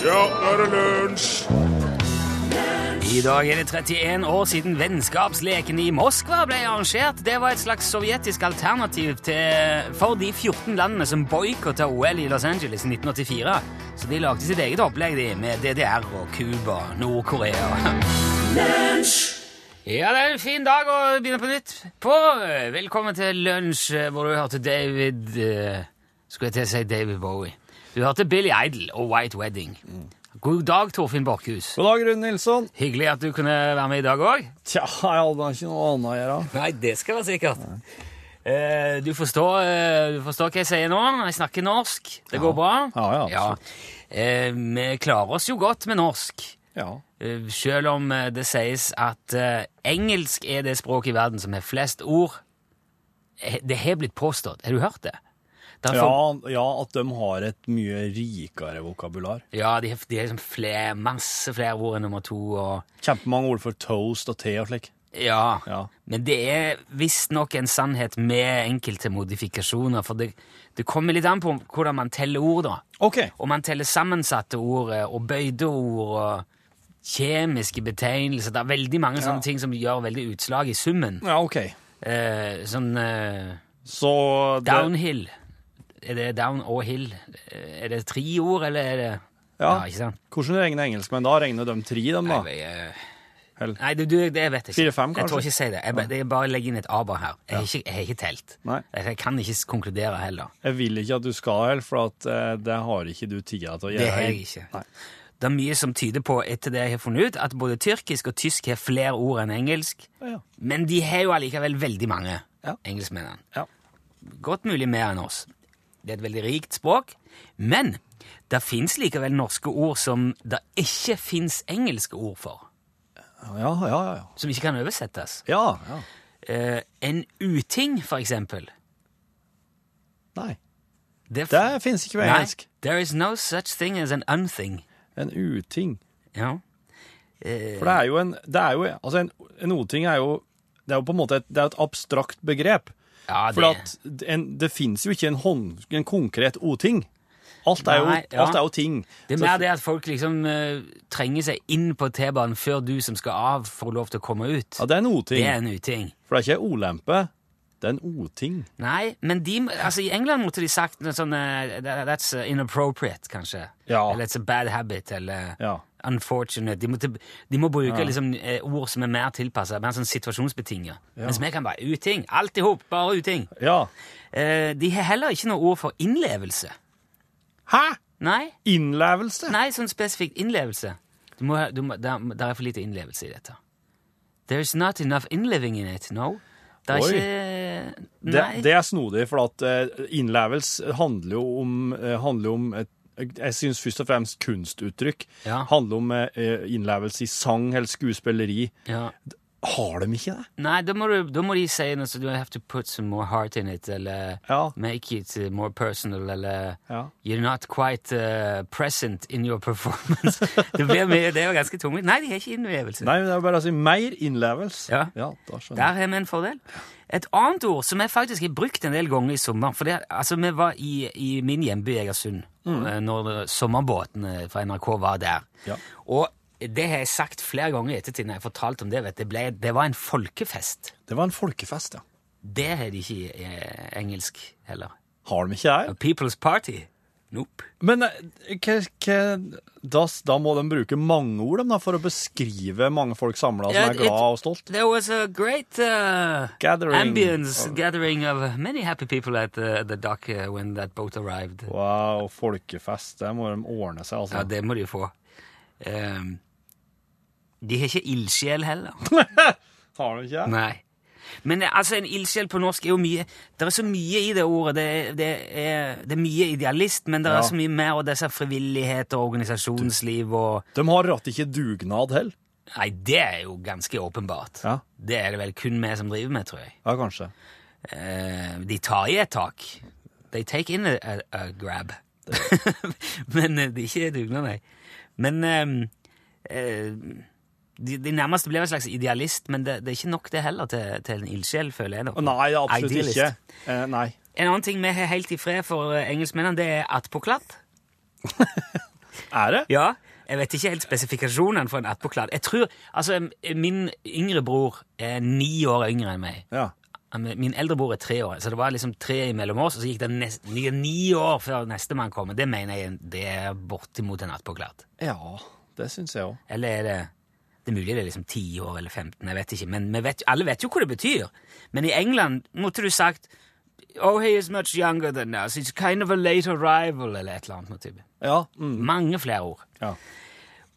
Ja, nå er det lunsj! I dag er det 31 år siden vennskapslekene i Moskva ble arrangert. Det var et slags sovjetisk alternativ til, for de 14 landene som boikotta OL i Los Angeles i 1984. Så de lagde sitt eget opplegg de, med DDR og Cuba, Nord-Korea. Ja, det er en fin dag å begynne på nytt på. Velkommen til lunsj, hvor du hørte David eh, Skulle jeg til å si David Bowie. Du hørte Billy Idol og White Wedding. God dag, Torfinn Borkhus. God dag, Rune Nilsson. Hyggelig at du kunne være med i dag òg. Tja, jeg hadde ikke noe annet å gjøre. Nei, det skal være sikkert. Eh, du, forstår, eh, du forstår hva jeg sier nå? Jeg snakker norsk. Det går bra? Ja, ja, Eh, vi klarer oss jo godt med norsk. Ja. Eh, selv om eh, det sies at eh, engelsk er det språket i verden som har flest ord. Det har blitt påstått. Har du hørt det? Det er Ja, ja, at de har et mye rikere vokabular. ja, de har, de har liksom flere, masse flere ord enn nummer to. Og, Kjempemange ord for toast og te og slik. ja, Ja. Men det er visstnok en sannhet med enkelte modifikasjoner, for det, det kommer litt an på hvordan man teller ord, da. Ok. Om man teller sammensatte ord eh, og bøyde ord og kjemiske betegnelser. Det er veldig mange sånne ting som gjør veldig utslag i summen. Ja, ok. Eh, sånn eh, Så det, downhill. Er det down og hill? Eh, Er det tre ord, eller er det Ja. ikke sant? Hvordan regner engelskmenn da? Regner de tre, dem da? Nei, jeg, Hell. nei du, du, det vet jeg ikke. Fire-fem, Jeg tror ikke jeg sier det. Jeg, er bare legger inn et aber her. Jeg har ikke, ikke telt. Nei. Jeg kan ikke konkludere heller. Jeg vil ikke at du skal heller, for at, uh, det har ikke du tida til å gjøre. Det har jeg ikke. Nei. Det er mye som tyder på, etter det jeg har funnet ut, at både tyrkisk og tysk har flere ord enn engelsk. Ja. Men de har jo allikevel veldig mange, Ja. engelskmennene. Ja. Godt mulig mer enn oss. Det er et veldig rikt språk. Men det fins likevel norske ord som det ikke fins engelske ord for. Ja, ja, ja. Som ikke kan oversettes. Ja, ja. Eh, en uting, for eksempel. Nei. Det, Det finnes ikke på Nei, engelsk. There is no such thing as an unthing. En uting. Ja. Eh, For det er jo en, det er jo, altså en, en o-ting er jo, det er jo på en måte et, det et abstrakt begrep. Ja, For at en, det finnes jo ikke en, hånd, en konkret o-ting. Alt er jo, Nei, ja. alt er jo ting. Det er mer det at folk liksom uh, trenger seg inn på T-banen før du som skal av, får lov til å komme ut. Ja, det er en o-ting. Det er en uting. For det er ikke olempe, det er en o-ting. Nei, men de, altså i England måtte de sagt noe sånn uh, That's inappropriate, kanskje. Ja. Eller it's a bad habit, eller Ja. Unfortunate. De, måtte, de må bruke liksom eh, ord som er mer tilpassa, mer sånn situasjonsbetinget. Mens vi kan bare uting. Alt i hop, bare uting. Ja. Eh, de har heller ikke noe ord for innlevelse. Hæ? Nei, Innlevelse? Nei, sånn spesifikt innlevelse. Du må, du må, der, der er for lite innlevelse i dette. There's not enough inliving in it, no. Det er Oi. ikke Det, det er snodig, for at eh, innlevelse handler jo om, eh, handler om et, jeg syns først og fremst kunstuttrykk. Ja. Handler om eh, innlevelse i sang eller skuespilleri. ja. Har de ikke det? Nei, da må, du, da må de si noe så du have to put some more heart in it, eller Ja. make it uh, more personal, eller Ja. You're not quite uh, present in your performance. det, blir mye, det er jo ganske tungt. Nei, de har ikke innlevelse. Nei, det er bare å si mer innlevelse. Ja. ja da Der har vi en fordel. Et annet ord som jeg faktisk har brukt en del ganger i sommer for det, altså Vi var i, i min hjemby Egersund mm. når det- sommerbåtene fra NRK var der. Ja. Og det har jeg sagt flere ganger i ettertid når jeg har fortalt om det. vet du, Det, ble, det var en folkefest. Det var en folkefest, ja. Det har de ikke i eh, engelsk heller. Har de ikke A det? People's Party? Nope. Men eh, hva, hva, da, da må de bruke mange ord da, for å beskrive mange folk samla som er glad og stolt. There was a great uh, Gathering. ambience gathering of many happy people at the, the dock uh, when that boat arrived. Wow, folkefest. Det må de ordne seg, altså. Ja, det må de få. Ehm, de har ikke ildsjel heller. Har de ikke? Nei. Men altså, en ildsjel på norsk er jo mye Det er så mye i det ordet. Det, er- det, er, det er mye idealist, men det Ja. er så mye mer av disse frivillighet og organisasjonsliv og De har rett ikke dugnad heller. Nei, det er jo ganske åpenbart. Ja. Det er det vel kun vi som driver med, tror jeg. Ja, kanskje. Eh, de tar i et tak. They take in a, a, a grab. Men eh, det er ikke dugnad, nei. Men eh, eh, de, de nærmeste blir en slags idealist, men det, det er ikke nok det heller til, til en ildsjel, føler jeg. Å, Nei, absolutt Idealist. ikke. Eh, nei. En annen ting vi har helt i fred for eh, engelskmennene, det er attpåklatt. Er det? Ja, jeg vet ikke helt spesifikasjonene for en attpåklatt. Jeg tror, altså, Min yngre bror er ni år yngre enn meg. Ja. Min eldre bror er tre år, så det var liksom tre imellom oss, og så gikk det nest, ni, ni år før nestemann kom. Det mener jeg det er bortimot en attpåklatt. Ja, det syns jeg òg. Eller er det Det er mulig det er liksom 10 år eller 15, jeg vet ikke. Men vet, alle vet jo hva det betyr. Men i England måtte du sagt Oh, he is much younger than us. It's kind of a late arrival, eller et eller annet. noe type. Ja. Mm. Mange flere ord. ja.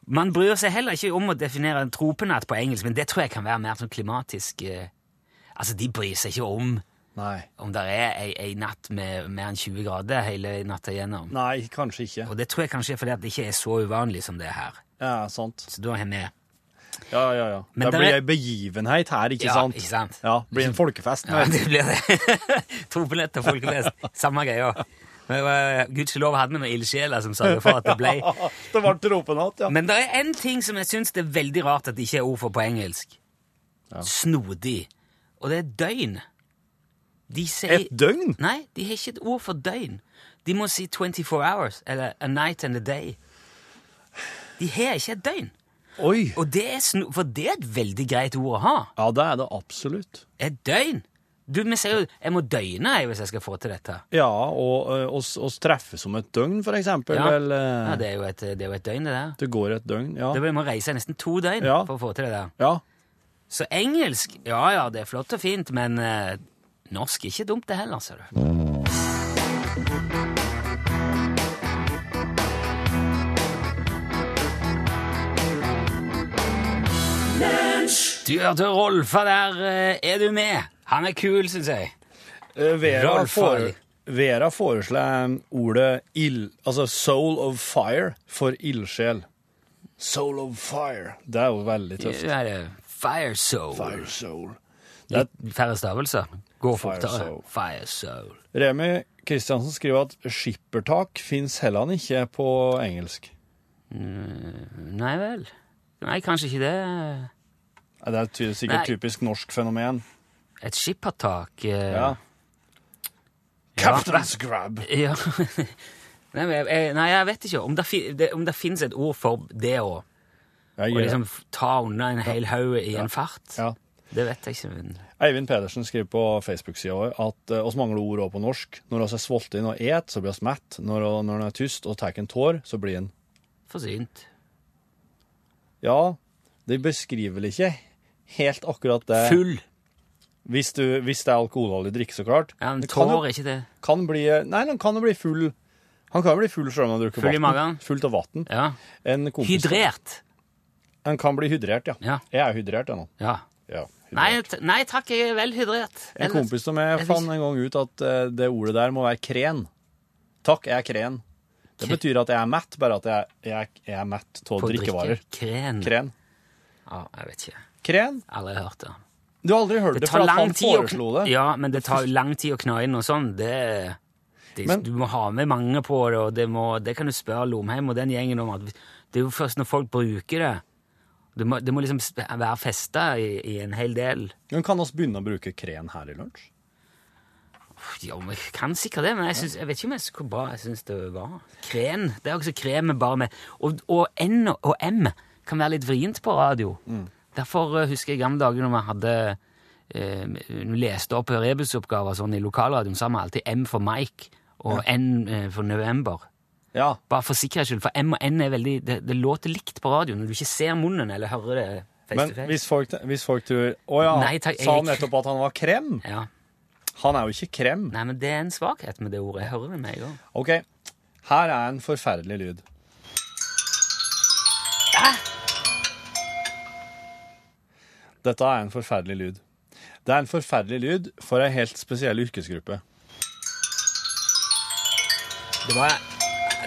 Man bryr seg heller ikke om å definere en tropenatt på engelsk, men det tror jeg kan være mer sånn klimatisk eh, Altså, de bryr seg ikke om Nei. om det er ei, ei natt med mer enn 20 grader hele natta igjennom. Nei, kanskje ikke. Og det tror jeg kanskje er fordi det ikke er så uvanlig som det er her. Ja, sant. Så da har vi Ja, ja, ja. Men det der blir ei begivenhet her, ikke Ja, sant? ikke sant? Ja, Det blir en folkefest. Ja, det blir det. Tropenett og folkefest. Samme greia. Men det var- Gudskjelov hadde vi noen ildsjeler som sørget for at det ble det ble tropenatt, ja. Men det er en ting som jeg syns det er veldig rart at det ikke er ord for på engelsk. Snodig. Og det er døgn. De sier Et døgn? Nei, de har ikke et ord for døgn. De må si 24 hours, eller a night and a day. De har ikke et døgn. Oi! Og det er sno for det er et veldig greit ord å ha. Ja, det er det absolutt. Et døgn. Du, vi sier jo 'jeg må døgne' jeg, hvis jeg skal få til dette. Ja, og ø, oss, treffe treffes om et døgn, for eksempel. Ja, Vel, ø, ja det, er jo et, det er jo et døgn, det der. det går et døgn, ja. Det må reise nesten to døgn Ja. for å få til det der. Ja, Så engelsk, ja ja, det er flott og fint, men eh, norsk er ikke dumt det heller, ser du. Du hørte Rolfa der. eh, Er du med? Han er kul, syns jeg. Eh, Vera, fore, Vera foreslår ordet ild, altså soul of fire for ildsjel. Soul of fire. Det er jo veldig tøft. Det er. Fire Soul. Fire soul. Litt færre stavelser. Gå fortere. Fire Soul. Remi Kristiansen skriver at skippertak fins heller ikke på engelsk. Nei vel. Nei, kanskje ikke det. Ja, Det er ty sikkert Nei. typisk norsk fenomen. Et skippertak eh, Ja. Captain's grab. Ja. Nei, jeg, nei, jeg vet ikke om det, det, om det fins et ord for det å liksom ta unna en hel haug i en fart. Ja. Det vet jeg ikke. Eivind Pedersen skriver på Facebook-sida vår at uh, oss mangler ord òg på norsk. Når vi er sultne og et, så blir vi mett. Når, vi er tyst og tar en tår, så blir en forsynt. Ja, de beskriver vel ikke helt akkurat det. Full. Hvis, du, hvis det er alkoholholdig drikke, så klart. Ja, men Det tår jo- er ikke det. kan bli Nei, han kan jo bli full. Han kan jo bli full selv om han drikker Full i magen? Fullt av vann. Ja. Hydrert. Han kan bli hydrert, ja. Ja. Jeg er hydrert, jeg nå. Ja. Ja, Nei, nei takk, jeg er vel hydrert. En kompis som jeg Jeg fant en gang ut at eh, det ordet der må være kren. Takk, jeg er kren. Det betyr at jeg er mett, bare at jeg, jeg, jeg er mett av drikkevarer. Kren. Kren. Ja, jeg vet ikke. Kren? Aldri hørt det. Du har aldri hørt det, Det for at han foreslo det? Ja, men det tar lang tid å kna inn og sånn. Det, det, Men- du må ha med mange på det, og det, må, det kan du spørre Lomheim og den gjengen om. at Det er jo først når folk bruker det. Det må, det må liksom være festa i, i en hel del. Men kan vi begynne å bruke kren her i lunsj? Ja, vi kan sikkert det, men jeg, synes, jeg vet ikke hvor bra jeg syns det var. Kren. Det er også krem bare med Og, og N og M kan være litt vrient på radio. Derfor eh, husker jeg gamle dager når vi hadde eh, leste opp rebusoppgaver sånn i lokalradioen, så har vi alltid M for Mike og N eh, for november. Ja. Bare for sikkerhets skyld, for M og N er veldig Det, det låter likt på radio når du ikke ser munnen eller hører det face Men to face. hvis folk, hvis folk tror Å ja, Nei, takk, jeg- sa han nettopp at han var krem? Ja. Han er jo ikke krem. Nei, men det er en svakhet med det ordet. Jeg hører det med en gang. OK, her er en forferdelig lyd. Hæ? Dette er en forferdelig lyd. Det er en forferdelig lyd for ei helt spesiell yrkesgruppe. Det var,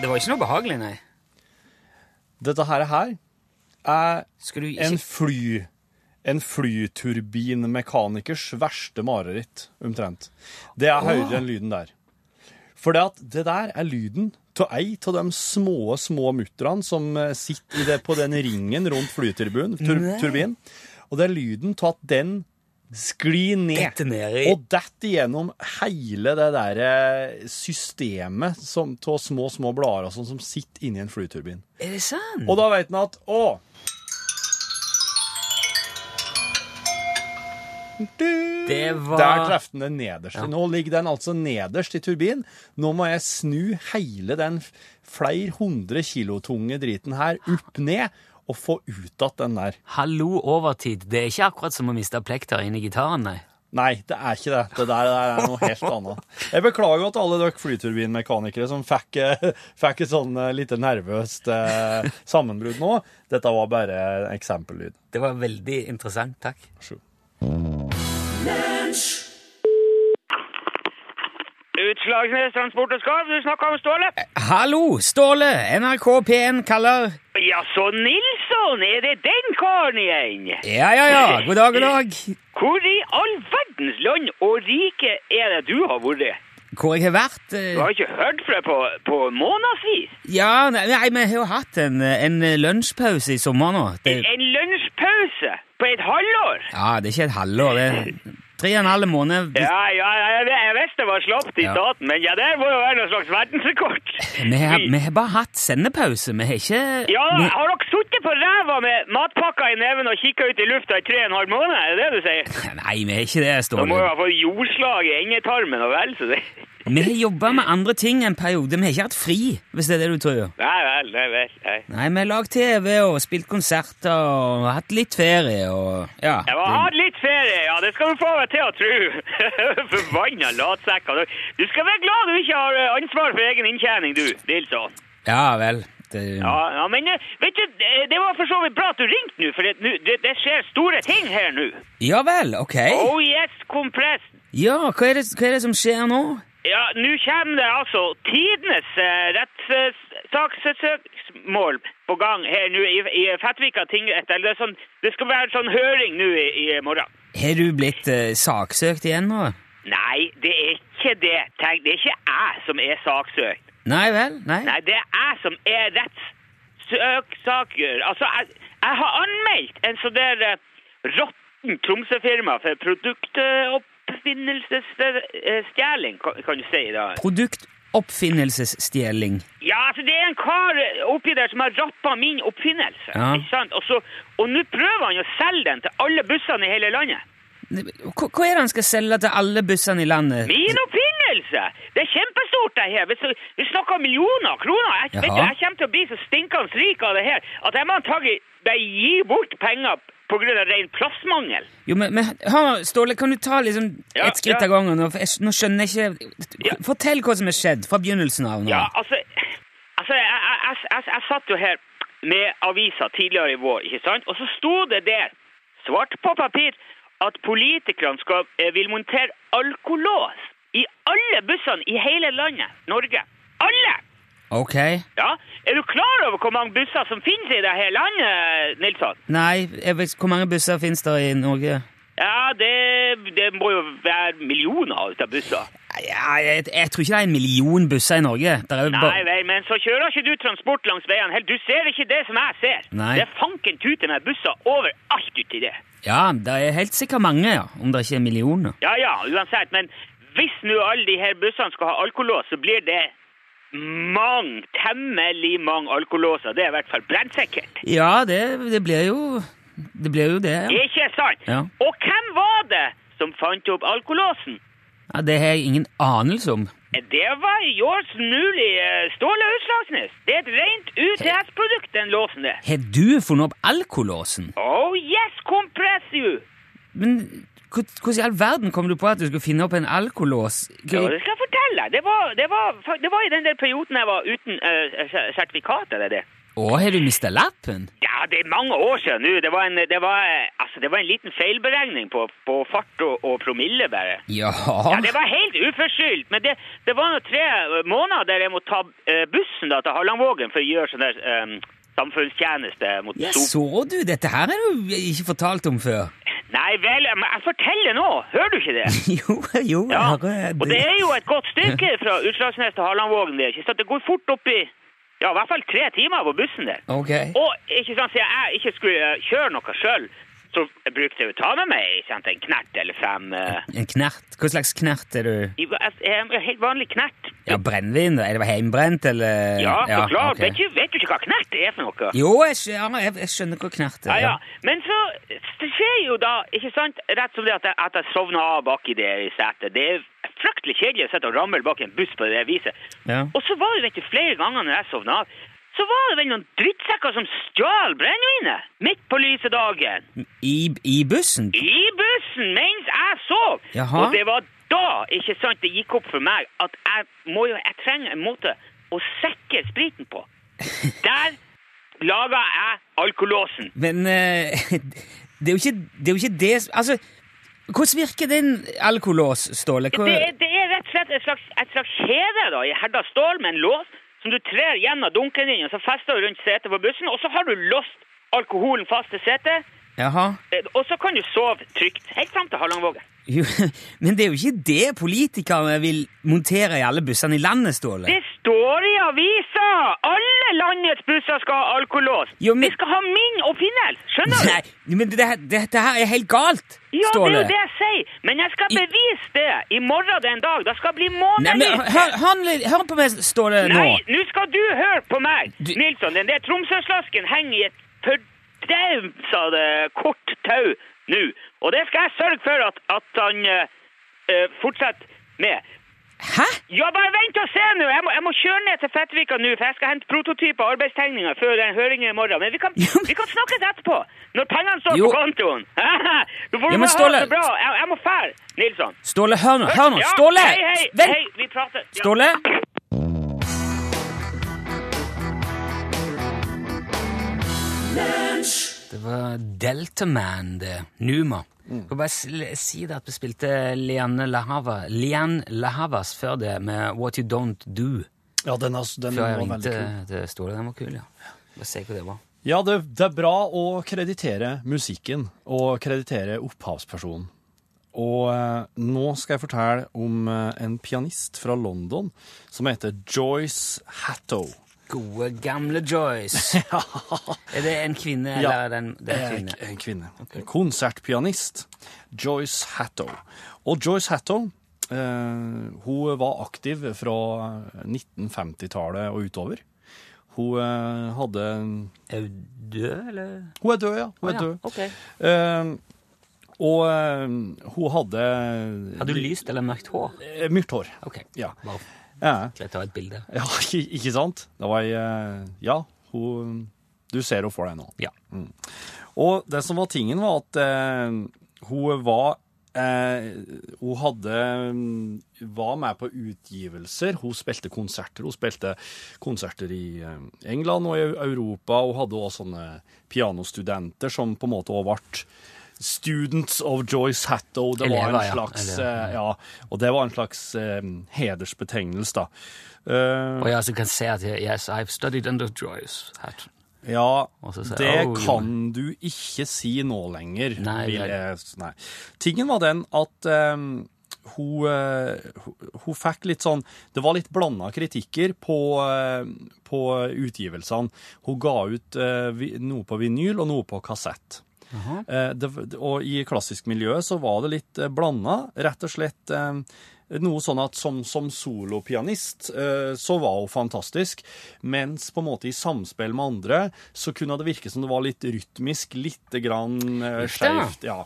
det var ikke noe behagelig, nei. Dette her, her er Skal du ikke en fly en flyturbinmekanikers verste mareritt, omtrent. Det er høyere enn lyden der. For det at det der er lyden av ei av de små, små mutterne som eh, sitter det, på den ringen rundt flyturbinen. Tur, turbin. Og det er lyden av at den sklir ned. Og detter gjennom hele det der eh, systemet som, av små, små blader og sånn som sitter inni en flyturbin. Er det sant? Og da vet en at å Det var- Der traff den den nederst. Nå ligger den altså nederst i turbinen. Nå må jeg snu hele den flere hundre kilo tunge driten her opp ned og få ut igjen den der. Hallo, overtid. Det er ikke akkurat som å miste plekter inni i gitaren, nei. Nei, det er ikke det. Det der, det der er noe helt annet. Jeg beklager at alle dere flyturbinmekanikere som fikk, eh, fikk et sånn litt lite nervøst eh, sammenbrudd nå. Dette var bare en eksempellyd. Det var veldig interessant. Takk. God. Utslagsnes Transport og Skarv, du snakker om Ståle? Hallo, Ståle! NRK P1 kaller Ja, så Nilsson, er det den karen igjen? Ja, ja, ja. God dag, god dag. Hvor i all verdens land og rike er det du har vært? Hvor jeg har vært eh, Du har ikke hørt fra på, på månedsvis? Ja, nei, vi har jo hatt en, en lunsjpause i sommer nå. Det, En lunsjpause på et halvår? ja, det er ikke et halvår. Det er tre og en halv måned. Ja, ja, jeg, jeg visste det var slapt i Ja. staten, men ja, det må jo være noen slags verdensrekord. Vi har, vi har bare hatt sendepause. Vi har ikke Ja, vi, har dere sittet på ræva med matpakka i neven og kikka ut i lufta i tre og en halv måned? Er det det du sier? Nei, vi har ikke det, Da må Ståle. jo ha fått jordslag i endetarmen og vel så det. Vi har jobba med andre ting en periode. Vi har ikke hatt fri, hvis det er det du tror. Nei vel, nei vel. Nei. Nei, vi har lagd TV og spilt konserter og hatt litt ferie og ja. Jeg har hatt litt ferie, ja, det skal du få meg til å tro. Forbanna latsekker. Du skal være glad du ikke har eh, ansvar for egen inntjening, du, Nilsson. Ja vel. Det, Ja, ja, men eh, vet du, det var for så vidt bra at du ringte nå, for det, det, det skjer store ting her nå. ja vel, ok. Oh yes, kompress. Ja, hva er, det, hva er det som skjer nå? Ja, nå kommer det altså tidenes uh, rettssaksmål på gang her nå i, i Fettvika tingrett. Eller det, er sånn, det skal være sånn høring nå i, i morgen. Har du blitt eh, saksøkt igjen nå? Nei, det er ikke det. Tenk, det er ikke jeg som er saksøkt. Nei vel? Nei? Nei, det er jeg som er rettssøksaker. Altså, jeg, jeg har anmeldt en sånn der eh, råtten Tromsø-firma for produktoppfinnelsesstjeling, kan, du si da. Produktoppfinnelsesstjeling. Ja, altså, det er en kar oppi der som har rappa min oppfinnelse. Ja. Ikke sant? Og Og nå prøver han å selge den til alle bussene i hele landet. Hva, hva er det han skal selge til alle bussene i landet? Min oppfinnelse! Det er kjempestort, det her. Vi, snakker om millioner av kroner. Jeg, vet du, jeg kommer til å bli så stinkende rik av det her at jeg må antagelig gi bort penger av ren plassmangel. Jo, men, men hør, Ståle, kan du ta liksom Ja, et skritt ja. av gangen? nå? Jeg, nå skjønner jeg ikke Ja. Fortell hva som er skjedd fra begynnelsen av nå. Ja, altså, altså jeg, jeg, jeg, jeg, jeg satt jo her med avisa tidligere i vår, ikke sant? Og så sto det der, svart på papir, at politikerne skal, eh, vil montere alkolås i alle bussene i hele landet, Norge. Alle! Ok. Ja, Er du klar over hvor mange busser som finnes i dette landet, Nilsson? Nei, jeg vet, hvor mange busser finnes det i Norge? Ja, det, det må jo være millioner av busser. Ja, jeg, jeg tror ikke det er en million busser i Norge. Nei men så kjører ikke du transport langs veiene. Du ser ikke det som jeg ser. Nei. Det er fanken tute med busser overalt uti det. Ja, det er helt sikkert mange, ja. Om det ikke er millioner. Ja, ja, uansett. Men hvis nå alle de her bussene skal ha alkolås, så blir det mange, temmelig mange alkolåser. Det er i hvert fall brennsikkert. Ja, det, det blir jo Det blir jo det, ja. Ikke sant? Ja. Og hvem var det som fant opp alkolåsen? ja. Det har jeg ingen anelse om. Det var Jors mulig eh, Ståle Utslagsnes. Det er et rent UTS-produkt, den låsen der. Har du funnet opp alkolåsen? Oh yes, compress you! Men hvordan i all verden kom du på at du skulle finne opp en alkolås? Ja, det skal jeg fortelle. Det var, det var, det var i den der perioden jeg var uten uh, sertifikat eller det. Å, har du mista lappen? Ja, det er mange år siden nå. Det var en, det var, altså, det var en liten feilberegning på, på fart og, og promille bare. Ja. Ja, det var helt uforskyldt, men det, det var nå tre måneder der jeg måtte ta eh, bussen da, til Hallandvågen for å gjøre sånn der um, samfunnstjeneste mot Ja, så du? Dette her har du ikke fortalt om før. Nei vel, men jeg forteller nå. Hører du ikke det? Jo, jo Ja, jeg det. og det er jo et godt stykke fra Utslagsnes til Harlandvågen. Det, ikke sant? det går fort opp i ja, i hvert fall tre timer på bussen der. Okay. Og ikke sant, siden jeg ikke skulle eh, kjøre noe sjøl, så brukte jeg å ta med meg sant, en knert eller fem. eh, En knert? Hva slags knert er du? en helt vanlig knert. Ja, Brennevin? Er det hjemmebrent, eller? Ja, så klart. Okay. Vet, du, vet du ikke hva knert er for noe? Jo, jeg, skj- ja, jeg, skjønner hva knert er. Ja, ja. Men så det skjer jo da, ikke sant, rett som det at jeg, at jeg sovner av bak i det i setet. Det er fryktelig kjedelig å sitte og ramle bak en buss på det viset. Ja. Og så var det du, flere ganger når jeg sovna av, så var det vel noen drittsekker som stjal brennevinet midt på lyse dagen. I, I bussen? I bussen mens jeg sov! Jaha. Og det var da ikke sant, det gikk opp for meg at jeg, må jo, jeg trenger en måte å sikre spriten på. Der laga jeg alkolåsen. Men uh, det, er ikke, det er jo ikke det Altså, hvordan virker den alkolås, Ståle? Hva, Det, det er rett og slett et slags, et slags kjede da, i herda stål med en lås som du trer gjennom dunken din, og så fester du rundt setet på bussen, og så har du låst alkoholen fast til setet, Jaha. eh, og så kan du sove trygt helt fram til Harlangvågen. Men det er jo ikke det politikerne vil montere i alle bussene i landet, Ståle. Det står i avisa! Alle landets busser skal ha alkolås. Jo, men- Vi skal ha min oppfinnelse, skjønner du? Nei, men det, det, dette her er helt galt, Ja, det er jo det jeg sier, men jeg skal bevise det i morgen den dag. Det skal bli Nei, månedlig. hør, hør, hør på meg, Ståle, nå. Nei, nå skal du høre på meg, Du- Nilsson. Den der Tromsøslasken henger i et fordausa kort tau nå. Og det skal jeg sørge for at, at han eh, fortsetter med. Hæ? Ja, bare vent og se nå! Jeg må, jeg må kjøre ned til Fettvika nå, for jeg skal hente prototyper og arbeidstegninger før den høringen i morgen. Men vi kan, vi kan snakkes etterpå, når pengene står Jo. på kontoen. Du får Ja, men Ståle- det bra. Jeg, jeg må fære, Nilsson. Ståle, hør nå, hør nå. Ja, Ståle! Hei, hei, Vent! hei, vi prater. Ja. Ståle? Det var Deltaman, det. Numa. Mm. Jeg bare si det at vi spilte Liane Lahava, Lian Lahavas før det med What You Don't Do. Ja, den, er, den Før jeg var ringte kul. store. Den var kul, ja. Bare se hva det var. Ja, det, det er bra å kreditere musikken og kreditere opphavspersonen. Og eh, nå skal jeg fortelle om eh, en pianist fra London som heter Joyce Hattow. Gode, gamle Joyce. ja. Er det en kvinne, Ja. eller er det en, det en kvinne? En kvinne. Konsertpianist. Joyce Hatto. Og Joyce Hatto eh, hun var aktiv fra 1950-tallet og utover. Hun eh, hadde Er hun død, eller? Hun er død, ja. Hun er Å, ja, død. ok. Eh, og eh, hun hadde Hadde hun lyst eller mørkt hår? Eh, Mørkt hår. Ok, Ja. bare Ja, skal jeg ta et bilde. ja ikke, sant? Det var ei eh, Ja, hun Du ser henne for deg nå. Ja. Og det som var tingen, var at eh, hun var eh, Hun hadde mm, var med på utgivelser. Hun spilte konserter. Hun spilte konserter i eh, England og i Europa. Hun hadde også sånne pianostudenter som på en måte også ble Students of Joyce Hatto. Det var en slags Eller, ja. Og det var en slags eh, hedersbetegnelse, da. Eh, Og jeg kan se at yes, I've studied under Joyce. Hatto. Ja, det «Oh, kan du ikke si nå lenger. Nei, jeg, nei. Tingen var den at um, hun, uh, hun fikk litt sånn Det var litt blanda kritikker på, uh, på utgivelsene. Hun ga ut uh, noe på vinyl og noe på kassett. Eh, det, og i klassisk miljø så var det litt eh, blanda. Rett og slett eh, noe sånn at som, som solopianist så var hun fantastisk, mens på en måte i samspill med andre så kunne det virke som det var litt rytmisk, lite grann skjevt. Ja.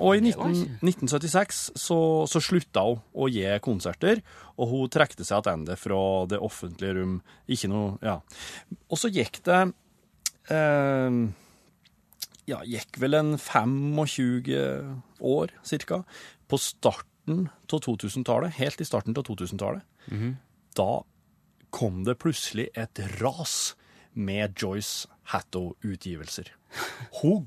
Og i 19, 1976 så, så slutta hun å gi konserter, og hun trekte seg tilbake fra det offentlige rom. Ikke noe Ja. Og så gikk det eh, ja, gikk vel en 25 år, cirka, på starten av 2000-tallet, helt i starten av 2000-tallet. Da kom det plutselig et ras med Joyce Hatto-utgivelser. Hun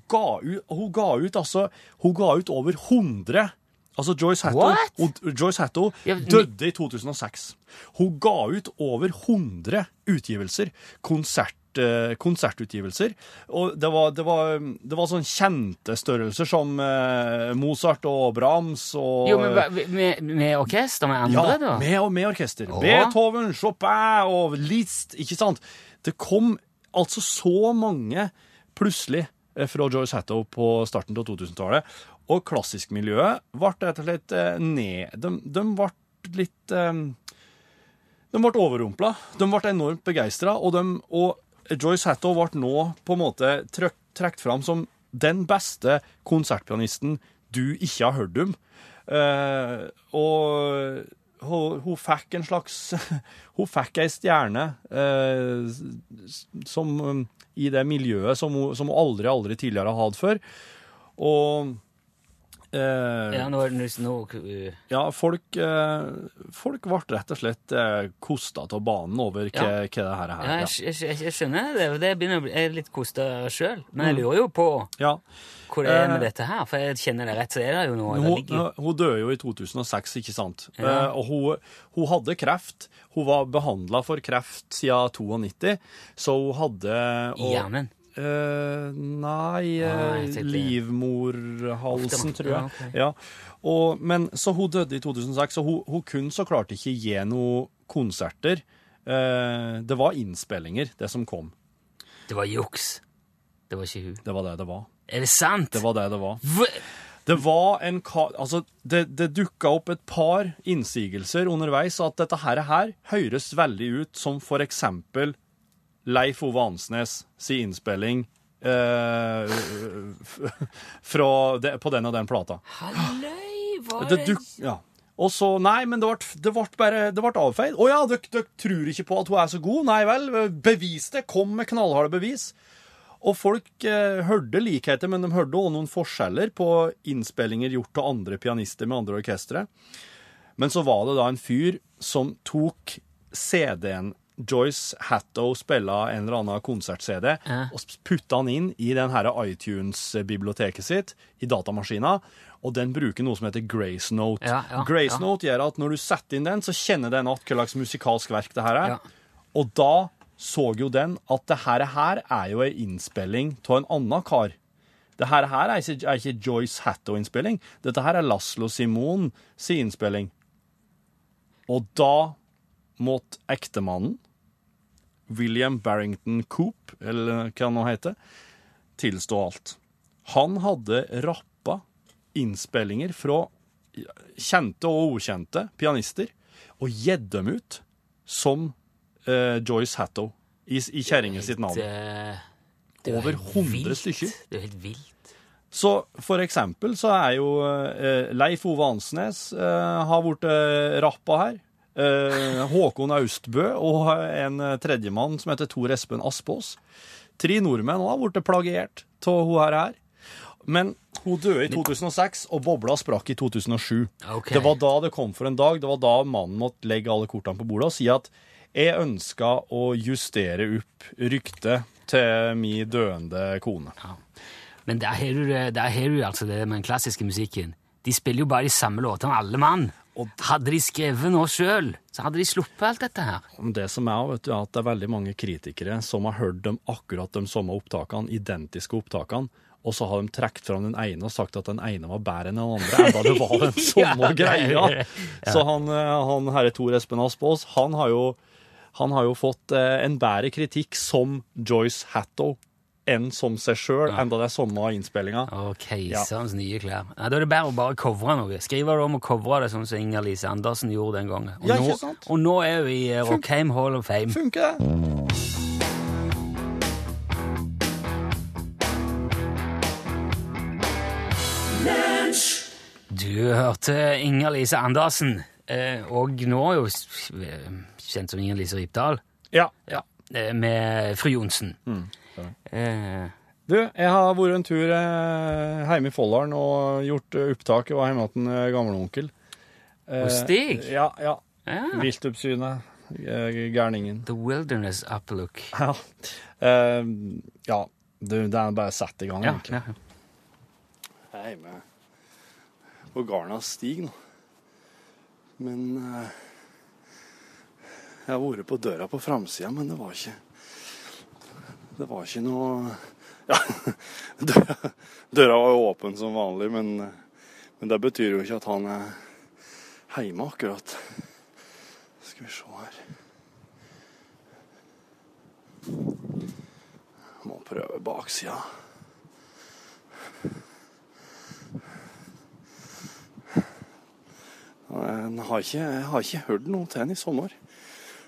hun ga ut altså Hun ga ut over 100 Altså, Joyce Hatto, hun- Joyce Hatto døde i 2006. Hun ga ut over 100 utgivelser. Konsert, eh, konsertutgivelser. Og det var, det, var, det var sånn kjente størrelser som eh, Mozart og Brahms og Jo, men med, med orkester, med andre, ja, da? med, med orkester. Åh. Beethoven, Chopin og Liszt, ikke sant? Det kom altså så mange plutselig eh, fra Joyce Hattow på starten av 2000-tallet. Og klassiskmiljøet ble rett og slett ned De, de ble litt De ble overrumpla. De ble enormt begeistra, og, de- og Joyce Hatto ble nå på en måte trukket fram som den beste konsertpianisten du ikke har hørt om. Uh, og hun, hun fikk en slags Hun fikk ei stjerne uh, som um, i det miljøet som hun, som hun aldri, aldri tidligere har hatt før. Og eh, Ja, nå, nå, nå uh, ja, folk, eh, folk ble rett og slett eh, kosta av banen over hva, Ja. hva det her er. Ja, jeg, jeg, jeg skjønner det. Det begynner å bli er litt kosta sjøl. Men jeg lurer jo på Ja. hvor det er med Eh, dette her. For jeg kjenner det rett, så er det jo noe. Hun, hun døde jo i 2006, ikke sant? Ja. Eh, og hun, hun hadde kreft. Hun var behandla for kreft siden 92, så hun hadde i hjernen. Eh, nei, Ah, eh, livmorhalsen, tror jeg. ja, okay. Ja. Og, men, så hun døde i 2006, og hun, hun kunne så klart ikke gi noen konserter. Uh, det var innspillinger, det som kom. Det var juks. Det var ikke hun. Det var det det var. Er det sant? Det var det det var. Hva- Det var en. Altså, det, det dukka opp et par innsigelser underveis at dette her, her høres veldig ut som for eksempel Leif Ove Ansnes si innspilling eh, fra de, på den og den plata. Halløy, var Det det ja. Og så, nei, men det ble, det ble bare det ble avfeid. Å ja, dere, tror ikke på at hun er så god? Nei vel, bevis det. Kom med knallharde bevis. Og folk eh, hørte likheter, men de hørte også noen forskjeller på innspillinger gjort av andre pianister med andre orkestre. Men så var det da en fyr som tok CD-en Joyce Hatto spilla en eller annen konsert-CD, Ja. og putta den inn i den iTunes-biblioteket sitt, i datamaskina, og den bruker noe som heter Grace Note. Ja, ja, Grace. Note gjør at når du setter inn den, så kjenner den at hva slags musikalsk verk det her er. Og da så jo den at det her, her er jo ei innspilling av en annen kar. Det her, her er ikke, er ikke Joyce Hatto-innspilling. Dette her er Laslo Simon sin innspilling. Og da måtte ektemannen, William Barrington Coop, eller hva han nå heter, tilstå alt. Han hadde rappa innspillinger fra kjente og ukjente pianister og gitt dem ut som eh, Joyce Hatto i, i kjerringa sitt navn. Er Over helt 100 vilt. stykker. Det er jo helt vilt. Så for eksempel så er jo eh, Leif Ove Ansnes eh, har blitt eh, rappa her. Eh, Håkon Austbø og en eh, tredjemann som heter Tor Espen Aspås. Tre nordmenn har blitt plagiert av hun her. her. Men hun døde i 2006, og bobla sprakk i 2007. Okay. Det var da det kom for en dag. Det var da mannen måtte legge alle kortene på bordet og si at jeg ønska å justere opp ryktet til min døende kone. Men der har du, der har du altså det med den klassiske musikken. De spiller jo bare de samme låtene, alle mann. Og- Hadde de skrevet noe sjøl, så hadde de sluppet alt dette her. Men det som er, vet du, er at det er veldig mange kritikere som har hørt dem akkurat de samme opptakene, identiske opptakene, og så har de trukket fram den ene og sagt at den ene var bedre enn den andre, enda det var den samme Ja, greia. Så han, eh, han herre Tor Espen Aspås, han har jo, han har jo fått eh, en bedre kritikk som Joyce Hatto enn som seg sjøl, enda det er samme innspillinga. Å, keiserens nye klær. Ja, da er det bare å bare covre noe. Skrive om å covre det, sånn som Inger-Lise Andersen gjorde den gangen. Og, Ja, ikke sant? og nå er vi i Rockheim Hall of Fame. Funker det? Du hørte Inger-Lise Andersen, eh, og nå er jo kjent som Inger-Lise Rypdal, Ja. ja, med fru Johnsen. Mm, Eh, Du, jeg har vært en tur eh, hjemme i Folldalen og gjort opptaket opptak. Jeg var hjemme hos en eh, gamleonkel. Eh, Hos Stig? Ja. ja. ja. Viltoppsynet. eh, Gærningen. The Wilderness Uplook. Ja. Eh, ja. Du, det er bare sett i gang, Ja, egentlig. ja. Jeg er hjemme på Garnas stig nå. Men eh, jeg har vært på døra på framsida, men det var ikke Det var ikke noe Ja, døra, var jo åpen som vanlig, men, men, det betyr jo ikke at han er hjemme akkurat. Skal vi se her Må prøve baksida. Han har ikke, jeg har ikke hørt noe til han i sommer.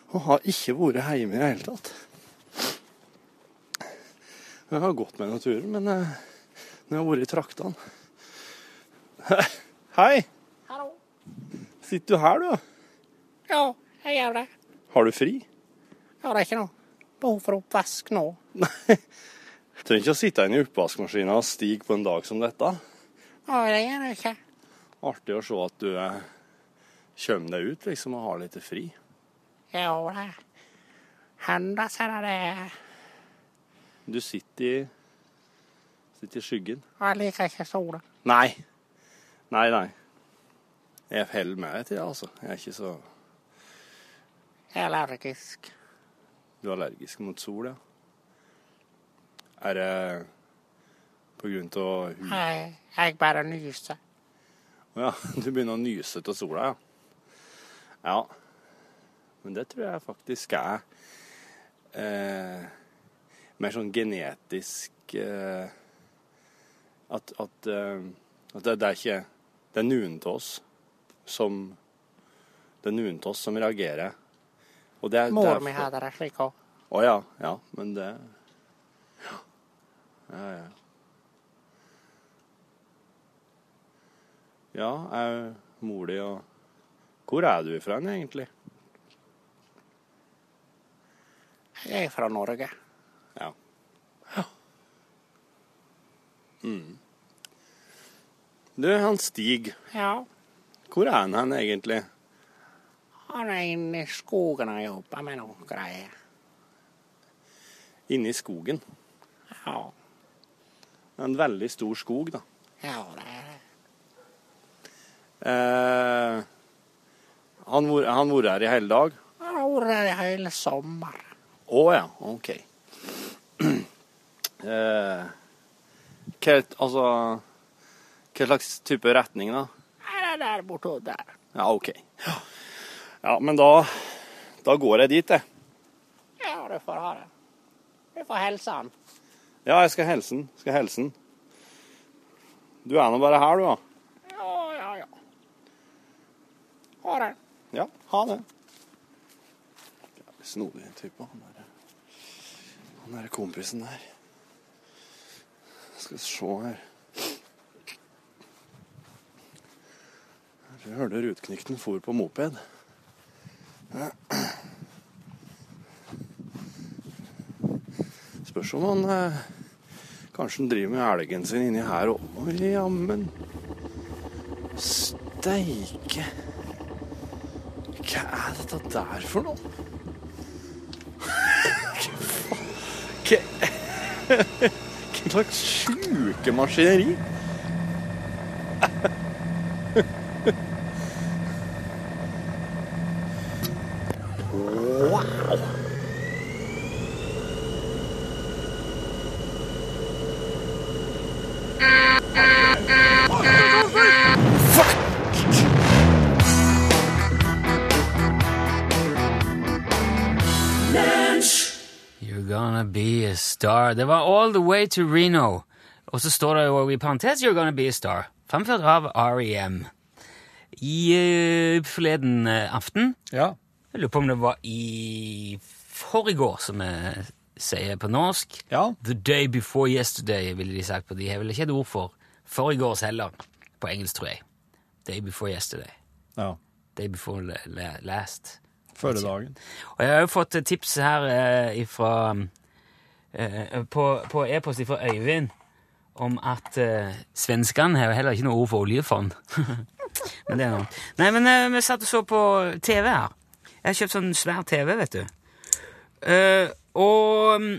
Og har ikke vært hjemme i det hele tatt. Jeg har gått med naturen, men eh, når jeg har vært i traktene Hei! Hallo? Sitter du her, du? Ja, jeg gjør det. Har du fri? Ja, det er ikke noe behov for oppvask nå. Nei. Trenger ikke å sitte inne i oppvaskmaskina og stige på en dag som dette. Ja, det gjør jeg ikke. Artig å se at du eh, kommer deg ut liksom, og har litt fri. Jo, det hender seg da det. Du sitter i, sitter i skyggen. Jeg liker ikke sola. Nei. Nei, nei. Jeg holder med til det, altså. Jeg er ikke så Jeg er allergisk. Du er allergisk mot sol, ja. Er det på grunn av hud? Jeg, jeg bare nyser. Å ja, du begynner å nyse av sola, ja. Ja. Men det tror jeg faktisk er eh, mer sånn genetisk eh, At, at, eh, at det, det er ikke Det er noen av oss som Det er noen av oss som reagerer. Og det er Mor mi hadde det slik òg. Å ja. Ja, men det Ja. Ja, ja. Ja, er mor di og Hvor er du ifra egentlig? Jeg er fra Norge. Ja. Mm. Du, han Stig, Ja, hvor er han hen egentlig? han er inne i skogen og jobber med noe greier. Inne i skogen. Ja, En veldig stor skog, da. ja det er det. Eh, han har vært her i hele dag? Han har vært her i hele sommer. Å ja, OK. Eh, hva, altså Hva slags type retning, da? Her er der borte og der. Ja, OK. Ja, ja men da, da går jeg dit, jeg. Ja, du får ha det. Du får hilse han. Ja, jeg skal hilse han. Skal hilse han. Du er nå bare her, du, da. Ja, ja, ja. Ha det. Ja, ha det. Snodig type, han der. Han der kompisen der. Skal se her. Jeg hørte rutknikten for på moped. Spørs om han eh, Kanskje han driver med elgen sin inni her òg. Oi, jammen. Steike. Hva er dette der for noe? Hva slags sjuke maskineri? Wow! You're gonna be a star. Det var All the way to Reno. Og så står det jo i parentes You're gonna be a star. Fremført av REM. I uh, forleden eh, aften Ja. Jeg lurer på om det var i forrige som vi sier på norsk. Ja. The day before yesterday, ville de sagt på de. har vel ikke et ord for forgårs heller, på engelsk, tror jeg. Day before yesterday. ja. Day before la- la- last. Førre dagen. Og jeg har jo fått tips her eh, ifra, eh, på, på e-post fra Øyvind om at eh, svenskene har jo heller ikke noe ord for oljefond. men det er noe. Nei, men eh, vi satt og så på TV her. Jeg har kjøpt sånn svær TV, vet du. Eh, og mm,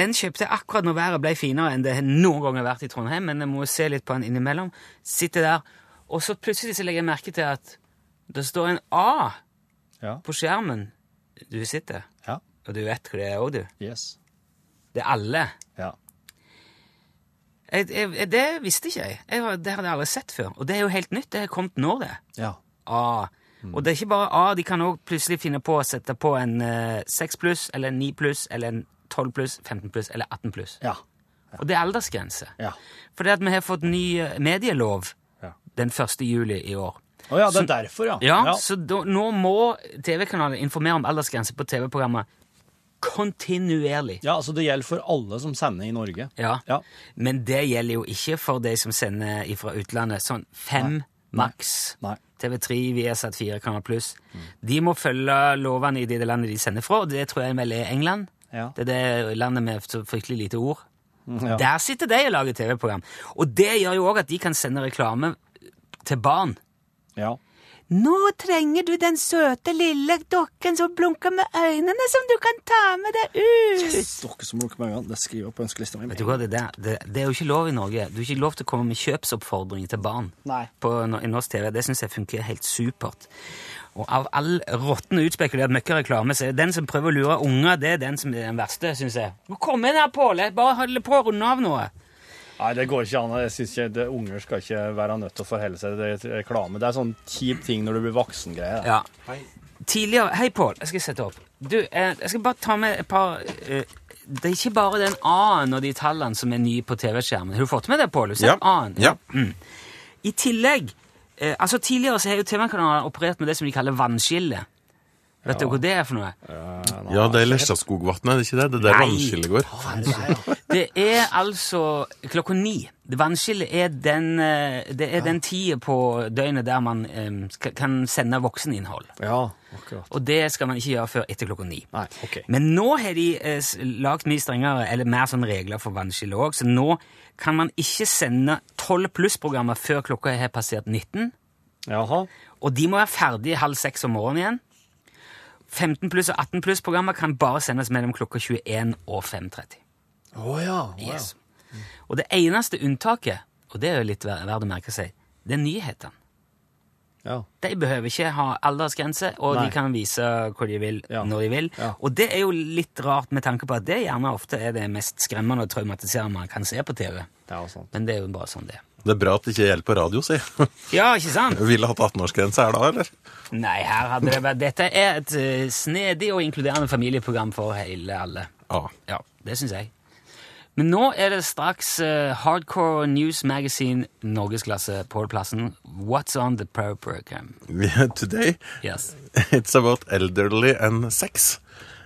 den kjøpte jeg akkurat når været ble finere enn det noen gang har vært i Trondheim, men jeg må se litt på den innimellom. Sitter der, og så plutselig så legger jeg merke til at det står en A Ja. på skjermen du sitter, Ja. og du vet hva det er òg, du. Yes. Det er alle. Ja. Jeg, jeg, det visste ikke jeg. jeg. Det hadde jeg aldri sett før. Og det er jo helt nytt. Det er kommet nå, det. Ja. A. Og det er ikke bare A. De kan òg plutselig finne på å sette på en eh, 6 pluss, eller en 9 pluss, eller en 12 pluss, 15 pluss eller 18 pluss. Ja. Og det er aldersgrense. Ja. Fordi at vi har fått ny eh, medielov Ja. den 1. juli i år. Å ja, det er derfor, ja. Ja, så da, nå må TV-kanalen informere om aldersgrense på TV-programmet kontinuerlig. Ja, altså det gjelder for alle som sender i Norge. Ja. Ja. Men det gjelder jo ikke for de som sender fra utlandet. Sånn fem maks. TV3, Viasat 4, Kanal Pluss. De må følge lovene i det landet de sender fra, og det tror jeg vel er England. Ja. Det er det landet med så fryktelig lite ord. Ja. Der sitter de og lager TV-program. Og det gjør jo òg at de kan sende reklame til barn. Ja. Nå trenger du den søte lille dokken som blunker med øynene, som du kan ta med deg ut. Dere som blunker med øynene, det skriver jeg på ønskelista mi. Vet du hva, det, det, det er jo ikke lov i Norge. Du har ikke lov til å komme med kjøpsoppfordringer til barn Nei. på, i norsk TV. Det syns jeg funker helt supert. Og av all råtten utspekulert møkkareklame, så er den som prøver å lure unger, det er den som er den verste, syns jeg. Nå Kom inn her, Pål! Bare hold på å runde av noe. Nei, det går ikke an. Jeg synes ikke, det, Unger skal ikke være nødt til å forholde seg til det- reklame. Det er sånn kjip ting når du blir voksen-greier. Ja. Tidligere Hei, Pål. Jeg skal sette opp. Du, eh, jeg skal bare ta med et par eh, Det er ikke bare den A-en og de tallene som er nye på TV-skjermen. Har du fått med det, Pål? Ja. A-en. Ja. Mm. I tillegg eh, altså Tidligere så har jo TV-kanalen operert med det som de kaller vannskille. Vet du hva det er for noe? Ja, det er Lesjaskogvatnet, er det ikke det? Det er der vannskillet går. Det er altså klokka ni. Vannskillet er den, eh, det er den tida på døgnet der man um, skal, kan sende vokseninnhold. Ja, akkurat. Og det skal man ikke gjøre før etter klokka ni. Nei, ok. Men nå har de eh, lagd lagt mye strengere, eller mer sånn regler for vannskillet òg, så nå kan man ikke sende 12 pluss-programmer før klokka har passert 19. Jaha. Og de må være ferdige halv seks om morgenen igjen. 15 pluss og 18 pluss-programmer kan bare sendes mellom klokka 21 og 5.30. Oh, ja. Wow. Yes. Og det eneste unntaket, og det er jo litt verdt å merke seg, det er nyhetene. ja. De behøver ikke ha aldersgrense, og Nei. de kan vise hvor de vil, Ja. når de vil. Ja. Og det er jo litt rart med tanke på at det gjerne ofte er det mest skremmende og traumatiserende man kan se på TV. Sant. Men det er jo bare sånn det er. Det er bra at det ikke gjelder på radio, si. Ja, ikke sant? Ville hatt 18-årsgrense her da, eller? Nei, her hadde det vært Dette er et eh, snedig og inkluderende familieprogram for hele alle. Ja. Ja, det syns jeg. Men nå er det straks uh, Hardcore News Magazine Norgesklasse på plassen. What's on the pro program? Today, Yes. it's about elderly and sex.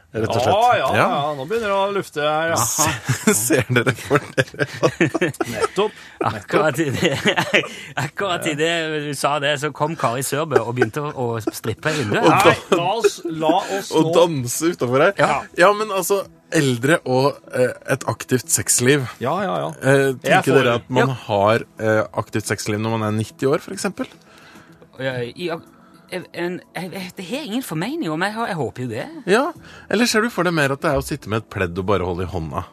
Rett og slett. Ja, ja, ja, nå begynner det å lufte her, ja. Ser dere for dere? Nettopp. Akkurat i det, akkurat i det du sa det, så kom Kari Sørbø og begynte å å strippe i vinduet. Nei, la oss, la oss Og nå danse utafor her? Ja. ja, men altså Eldre og eh, et aktivt sexliv. Ja, ja, ja. Eh, er tenker dere at man Ja. har eh, aktivt sexliv når man er 90 år, f.eks.? I- en, jeg, jeg, det har ingen formening om, jeg, jeg håper jo det. Ja. Eller ser du for deg mer at det er å sitte med et pledd og bare holde i hånda?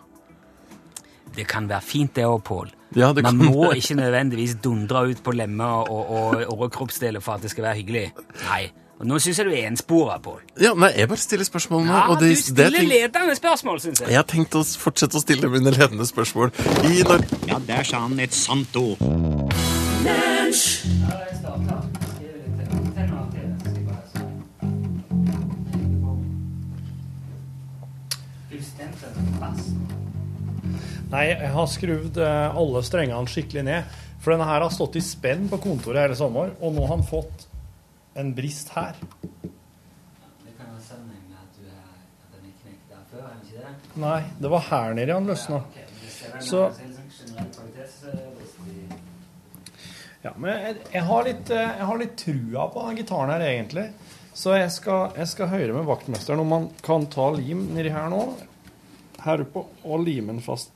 Det kan være fint det òg, Pål. Ja, Man kan- må ikke nødvendigvis dundre ut på lemmer og, og, og kroppsdeler for at det skal være hyggelig. Nei. Og nå syns jeg du er enspora, Pål. Ja, nei, jeg bare stiller spørsmål nå. Ja, og det, du det stiller tenk- ledende spørsmål, syns jeg. Jeg har tenkt å fortsette å stille mine ledende spørsmål i når... Ja, der sa han et sant ord. Nei, jeg har skrudd eh, alle strengene skikkelig ned. For denne her har stått i spenn på kontoret hele sommer, og nå har han fått en brist her. Det kan ha sammenheng med at, du er, at den er knekt der før, er den ikke det? Nei, det var her nede han løsna. Så- Ja, men jeg, jeg, har litt, eh, jeg har litt trua på denne gitaren her, egentlig. Så jeg skal, jeg skal høre med vaktmesteren om han kan ta lim nedi her nå. Her oppe, og lime den fast.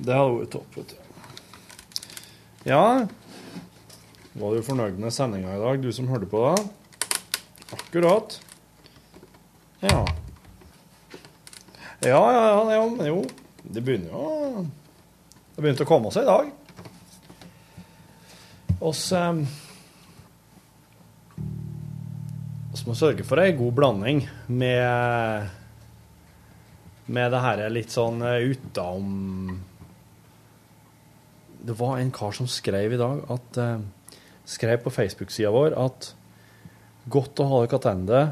Det hadde vært topp, vet du. Ja Var du fornøyd med sendinga i dag, du som hørte på da? Akkurat. Ja. Ja, ja, ja, ja, men jo. Det begynner jo Det begynte å komme seg i dag. oss um, oss må sørge for ei god blanding med med det her litt sånn eh, utenom Det var en kar som skrev i dag at eh, skrev på Facebook-sida vår at godt å ha dere tilbake.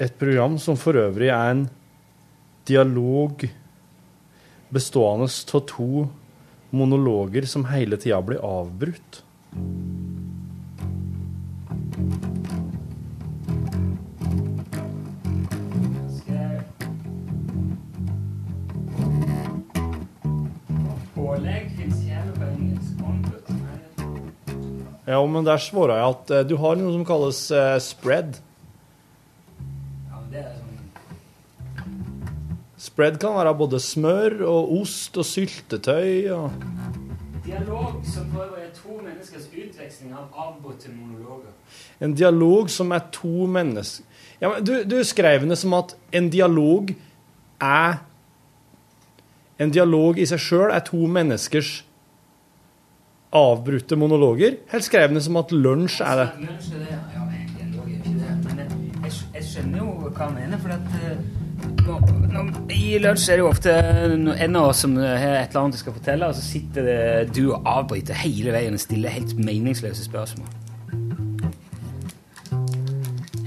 Et program som for øvrig er en dialog bestående av to monologer som hele tida blir avbrutt. Ja, men der svarer jeg at eh, du har noe som kalles eh, spread. Ja, men det er sånn Spread kan være både smør og ost og syltetøy og Dialog som for øvrig er to menneskers utveksling av avbrutte monologer. En dialog som er to mennesker ja, men du, du skrev det som at en dialog er En dialog i seg sjøl er to menneskers avbrutte monologer. helt skrevne som at lunsj er det? Lunsj er ja. jeg, skjønner jo hva han mener, for at eh, nå, nå, I lunsj er det jo ofte en av oss som har et eller annet du skal fortelle, og så sitter det du og avbryter hele veien og stiller helt meningsløse spørsmål.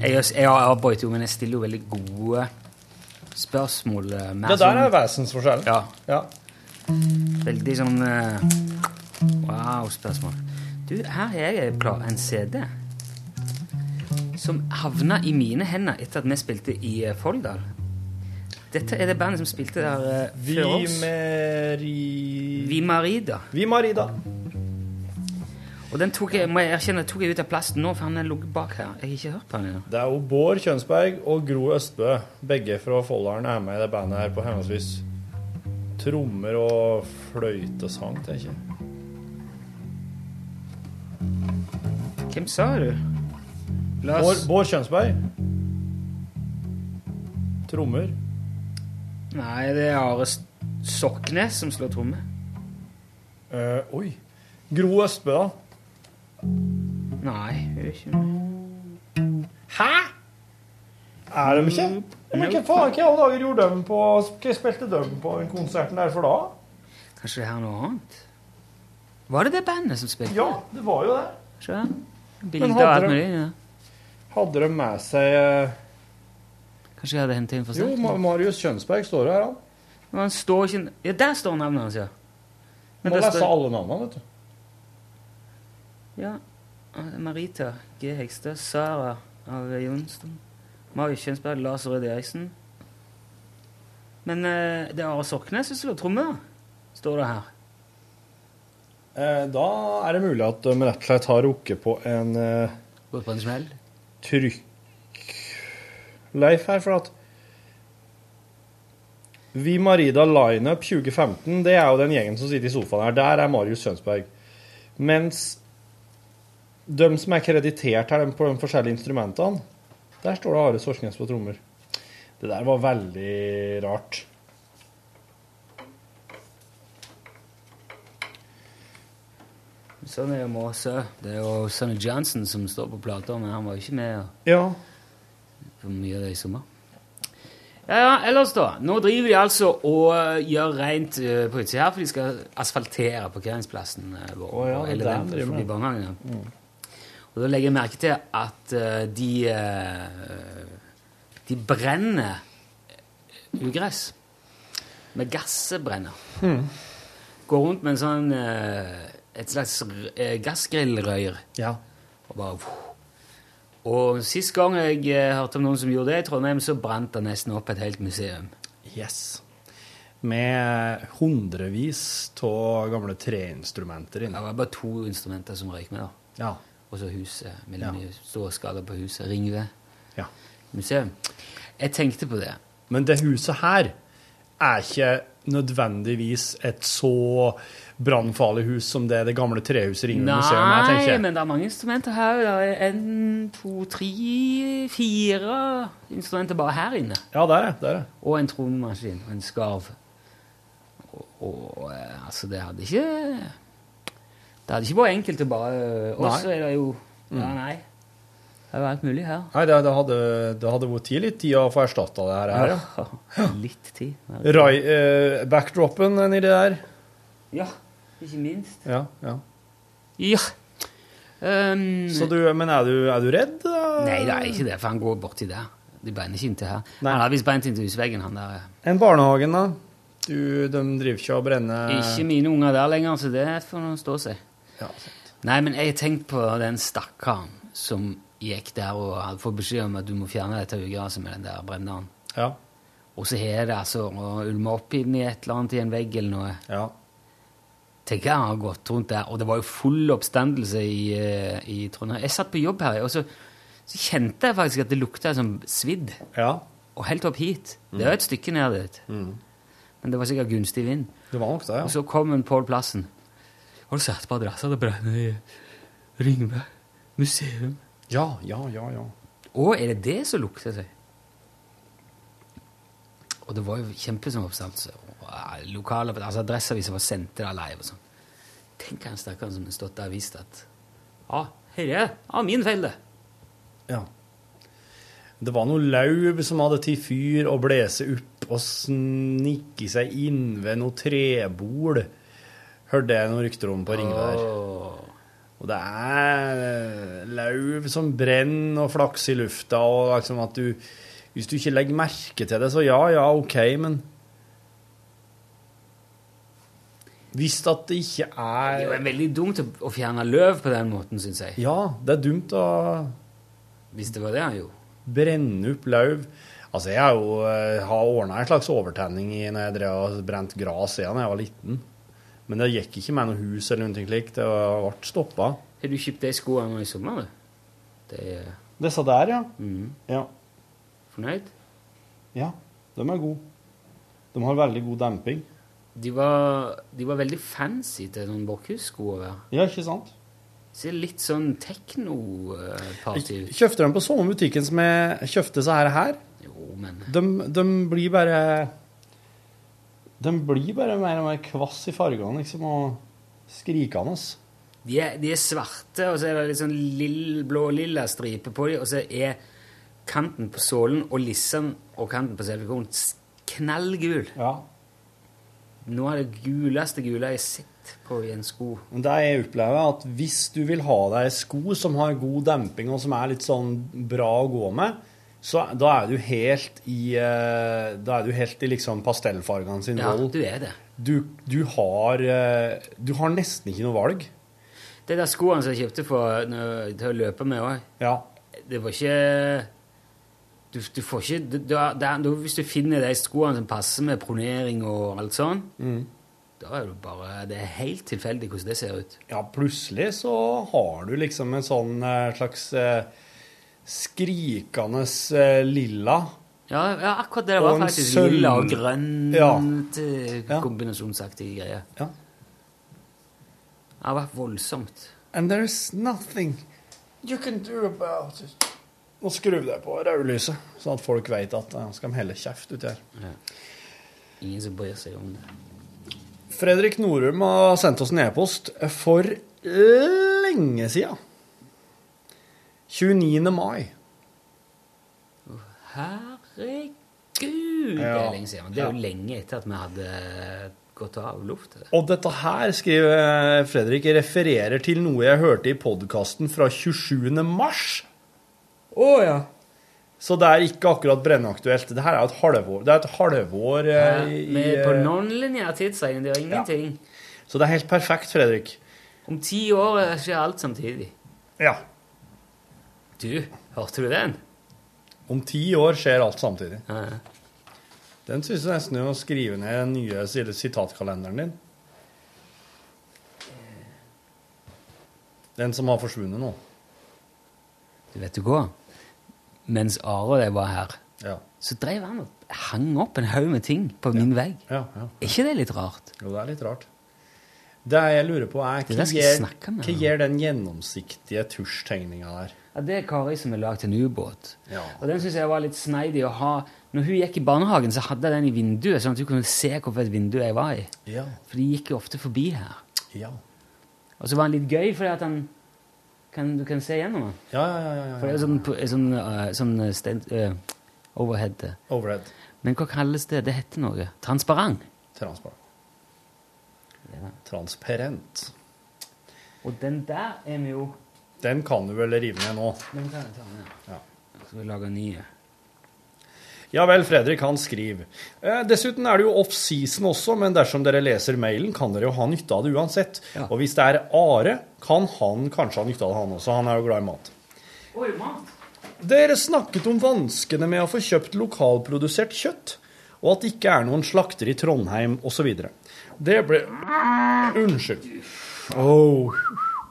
Jeg, jeg avbryter jo, men jeg stiller jo veldig gode spørsmål. eh, Det der sånn- er vesensforskjellen. Ja, Ja. veldig sånn eh, Wow-spørsmål. Du, her har jeg en CD som havna i mine hender etter at vi spilte i eh, Folldal. Dette er det bandet som spilte der uh, før oss. Vimeri... Vimarida. Vimarida. Og den tok jeg, må jeg erkjenne, tok jeg ut av plasten nå, for han er ligget bak her. Jeg har ikke hørt på han ennå. Det er jo Bård Kjønsberg og Gro Østbø. Begge fra Folldalen er med i det bandet her på henholdsvis trommer og fløytesang, tenker jeg. Hvem sa du? Bård, Bård Kjønsberg. Trommer. Nei, det er Are Soknes som slår tromme. Uh, oi. Gro Østbø, da? Nei, hun er ikke med. Hæ? Er de ikke? Men hva faen, hva alle dager gjorde de på Hva spilte de på den konserten der for da? Kanskje det her er noe annet? Var det det bandet som spilte? Ja, det var jo det. Her. Bilder Men og alt mulig. Ja. Hadde de med seg eh, Kanskje jeg hadde hentet inn Jo, forsterkning? Ma- Marius Kjønsberg står her, han. Men han står ikke Ja, der står navnet hans, ja. Må lese står- alle navnene, vet du. Ja. Ah, Marita G. Hegstad. Sara av Jonsson. Marius Kjønsberg. Lars Røde Eriksen. Men uh, det er Are Soknes som slår trommer. Står det her. Eh, da er det mulig at de rett og slett har rukket på en eh, Gått på en smell. trykk-leif her, for at Vi Marida Lineup 2015, det er jo den gjengen som sitter i sofaen her. Der er Marius Sønsberg. Mens de som er kreditert her på de forskjellige instrumentene, der står det Are Sorsnes på trommer. Det der var veldig rart. Sånn er jo Måsø. Det er jo Sonny Johnson som står på plata, men han var jo ikke med Ja. for mye av det i sommer. Ja, ja, ellers da. Nå driver de altså og eh, gjør rent uh, på utsida her, for de skal asfaltere parkeringsplassen uh, vår. Oh, ja, og det hele er den de forbi barnehagen. Og da legger jeg merke til at uh, de De brenner ugress. Med gassbrenner. Går rundt med en sånn et slags eh, gassgrillrøyr. ja. Og bare Og sist gang jeg eh, hørte om noen som gjorde det i Trondheim, så brant det nesten opp et helt museum. Yes. Med hundrevis av gamle treinstrumenter Det var bare to instrumenter som røyk med, da. Ja. Og så huset. Med Ja. store skader på huset. Ringve ja. museum. Jeg tenkte på det. Men det huset her er ikke nødvendigvis et så brannfarlig hus som det det gamle trehuset Ringen museum er, Nei, tenker jeg. men det er mange instrumenter her. Det er en, to, tre, fire instrumenter bare her inne. Ja, der er det. det, er det. Og en trommemaskin og en skarv. Og, og eh, altså, det hadde ikke Det hadde ikke vært enkelt å bare Og er det jo Ja, nei. Det er jo alt mulig her. Nei, det, det, hadde, det hadde vært tid litt tid å få erstatta det her. ja. Litt tid. Rai, eh, backdropen nedi der. Ja, ikke minst. Ja, ja. Ja. Um, Så du, men er du, er du redd? da? Nei, det er ikke det, for han går borti der. De beiner ikke inntil her. Nei. Han har visst beint inntil husveggen, han der. En barnehagen, da? Du, de driver ikke og brenner Ikke mine unger der lenger, så det får nå stå seg. Ja, Nei, men jeg har tenkt på den stakkaren som gikk der og hadde fått beskjed om at du må fjerne dette ugraset med den der brenneren. ja. Og så har det altså å ulme opp i et eller annet i en vegg eller noe. ja. Tenk jeg har gått rundt der, og det var jo full oppstandelse i, eh, i Trondheim. Jeg satt på jobb her, og så, så kjente jeg faktisk at det lukta som svidd. Ja. Og helt opp hit. Det jo et stykke ned dit. Men det var sikkert gunstig vind. Det var nok det, ja. Og så kom en Pål Plassen. Har du satt på adressa det brenner i Ringberg museum. Ja, ja, ja, ja. Å, er det det som lukter seg? Og det var jo kjempestor oppstandelse. Eh, Lokale, altså Adresseaviser var sendt det live og sånn. Tenk han stakkaren som har stått der og vist at Ja, her er ah, min feil, det. ja. Det var noe lauv som hadde tatt fyr og blåst opp og snikke seg inn ved noe trebol. Hørte jeg noen rykter om på Ringvær. Åh. Og det er lauv som brenner og flaks i lufta, og liksom at du Hvis du ikke legger merke til det, så ja, ja, OK, men Hvis at det ikke Det er jo er veldig dumt å, fjerne løv på den måten, syns jeg. Ja, det er dumt å Hvis det var det han gjorde. brenne opp løv. Altså, jeg har jo eh, har ordna en slags overtenning i når jeg drev og brente gras igjen da jeg var liten. Men det gikk ikke med noe hus eller noe slikt. Det ble stoppa. Har du kjøpt de skoene i sommer? du? Det er Disse der, ja. mm, ja. Fornøyd? Ja, de er gode. De har veldig god demping. De var, de var veldig fancy til noen Borchhus-sko å være. Ja, ikke sant? Ser litt sånn tekno-party ut. kjøpte de på samme butikken som jeg kjøpte så her. her. Jo, men De, de blir bare De blir bare mer og mer kvass i fargene, liksom, og skrikende. de er, de er svarte, og så er det litt sånn lill, blå-lilla stripe på dem, og så er kanten på sålen og lissen og kanten på selve knallgul. Ja. Noe er det guleste gule jeg har sett på i en sko. Det jeg opplever, er at hvis du vil ha deg sko som har god demping, og som er litt sånn bra å gå med, så da er du helt i eh, Da er du helt i liksom pastellfargene sin roll. Ja, du er det. Du, du har eh, Du har nesten ikke noe valg. Det der skoene som jeg kjøpte for, til å løpe med òg, Ja. det var ikke du, du får ikke du, du, Hvis du finner de skoene som passer med pronering og alt sånn, da er det bare Det er helt tilfeldig hvordan det ser ut. ja, plutselig så har du liksom en sånn eh, slags eh, skrikende eh, lilla Ja, ja akkurat det. Det var faktisk sølv- lilla og grønt Ja. Ja. kombinasjonsaktige greier. Ja. Det var voldsomt. And there's nothing you can do about it. Nå skrur vi det på rødlyset, sånn at folk vet at uh, skal de helle kjeft uti her. Ingen som bryr seg om det. Fredrik Norum har sendt oss en e-post for lenge sida. 29. mai. Herregud, det er lenge siden. Det er jo Ja. lenge etter at vi hadde gått av lufta. Og dette her, skriver Fredrik, refererer til noe jeg hørte i podkasten fra 27. mars. Å ja. Så det er ikke akkurat brennaktuelt. Det her er et halvår, det er et halvår ja, i, Med, på eh, non-lineær tidsregning, det er ingenting. Så det er helt perfekt, Fredrik. Om ti år skjer alt samtidig. Ja. Du, hørte du den? Om ti år skjer alt samtidig. Ja. Den syns jeg nesten er å skrive ned den nye sitatkalenderen din. Den som har forsvunnet nå. Du vet du hva? Mens Are og jeg var her, Ja. så drev han og hang opp en haug med ting på min vegg. Ja, ja. Er ikke det litt rart? Jo, det er litt rart. Det jeg lurer på, er hva gir, hva den gjennomsiktige tusjtegninga der? Ja, Det er Kari som har lagd en ubåt. Ja. Og den syns jeg var litt sneidig å ha. Når hun gikk i barnehagen, så hadde jeg den i vinduet, sånn at hun kunne se hvilket vindu jeg var i. Ja. For de gikk jo ofte forbi her. Ja. Og så var han litt gøy, fordi at han kan, du kan se gjennom den. Ja, ja, ja. ja, For det er sånn, sånn, uh, sånn sten, uh, overhead. uh. Overhead. Men hva kalles det? Det heter noe. Transparent. Transparent. Ja. Transparent. Og den der er vi jo Den kan du vel rive ned nå. Den kan jeg ta med. Ja. Så skal vi lage nye. Ja vel, Fredrik, han skriver. Eh, dessuten er det jo off-season også, men dersom dere leser mailen, kan dere jo ha nytte av det uansett. Ja. Og hvis det er Are, kan han kanskje ha nytte av det, han også. Han er jo glad i mat. Oi, mat! Dere snakket om vanskene med å få kjøpt lokalprodusert kjøtt. og at det ikke er noen slakter i Trondheim osv. Det ble Unnskyld. Oh.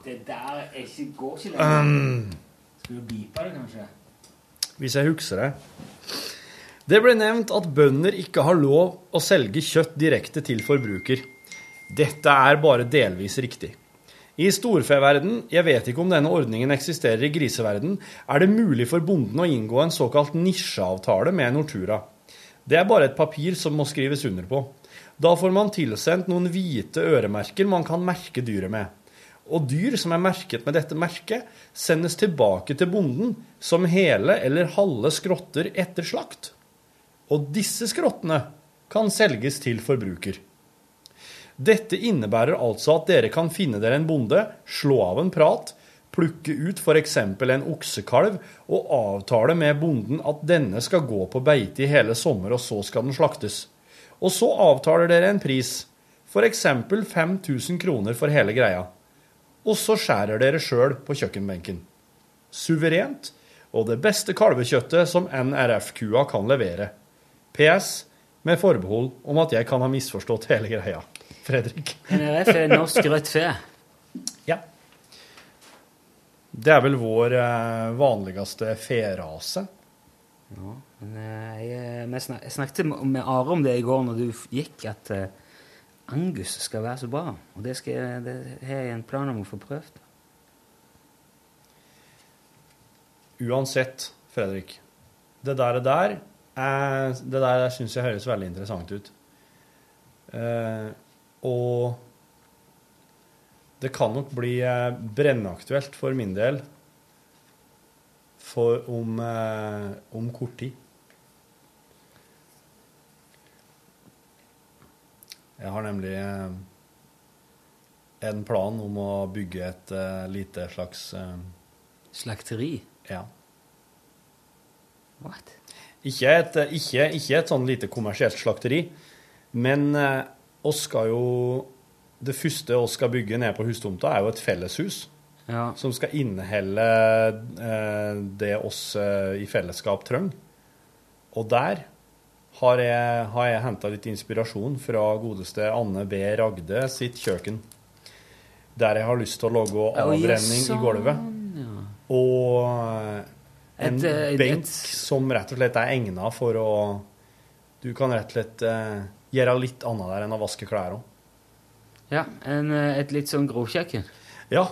Det der er ikke, går ikke lenger. Skal du beepe det, kanskje? hvis jeg husker det. Det ble nevnt at bønder ikke har lov å selge kjøtt direkte til forbruker. Dette er bare delvis riktig. I storfeverden, jeg vet ikke om denne ordningen eksisterer i griseverden, er det mulig for bonden å inngå en såkalt nisjeavtale med Nortura. Det er bare et papir som må skrives under på. Da får man tilsendt noen hvite øremerker man kan merke dyret med. Og dyr som er merket med dette merket, sendes tilbake til bonden som hele eller halve skrotter etter slakt. Og disse skrottene kan selges til forbruker. Dette innebærer altså at dere kan finne dere en bonde, slå av en prat, plukke ut f.eks. en oksekalv og avtale med bonden at denne skal gå på beite i hele sommer, og så skal den slaktes. Og så avtaler dere en pris, f.eks. 5000 kroner for hele greia. Og så skjærer dere sjøl på kjøkkenbenken. Suverent, og det beste kalvekjøttet som NRF-kua kan levere. PS med forbehold om at jeg kan ha misforstått hele greia. Fredrik. NRF er norsk rødt fe. Ja. Det er vel vår eh, vanligste ferase. Ja, men eh, jeg, snak, jeg snakket med Are om det i går når du gikk, at eh, Angus skal være så bra. Og det, skal det har jeg en plan om å få prøvd. Uansett, Fredrik. Det der, det der, er, det der syns jeg høres veldig interessant ut. Eh, og det kan nok bli eh, brennaktuelt for min del for om, eh, om kort tid. Jeg har nemlig eh, en plan om å bygge et eh, lite slags eh, Slakteri? Ja. What? Ikke et, ikke, ikke et sånn lite kommersielt slakteri, men eh, skal jo Det første vi skal bygge nede på hustomta, er jo et felleshus. Ja. Som skal inneholde eh, det oss eh, i fellesskap trenger. Og der har jeg, har jeg henta litt inspirasjon fra godeste Anne B. Ragde sitt kjøkken. Der jeg har lyst til å lage avrenning oh, yes, sånn, i gulvet. ja. Og eh, en Et, et, benk som rett og slett er egna for å Du kan rett og slett eh, gjøre litt annet der enn å vaske klær òg. Ja, en, eh, et litt sånn grovkjøkken. Ja.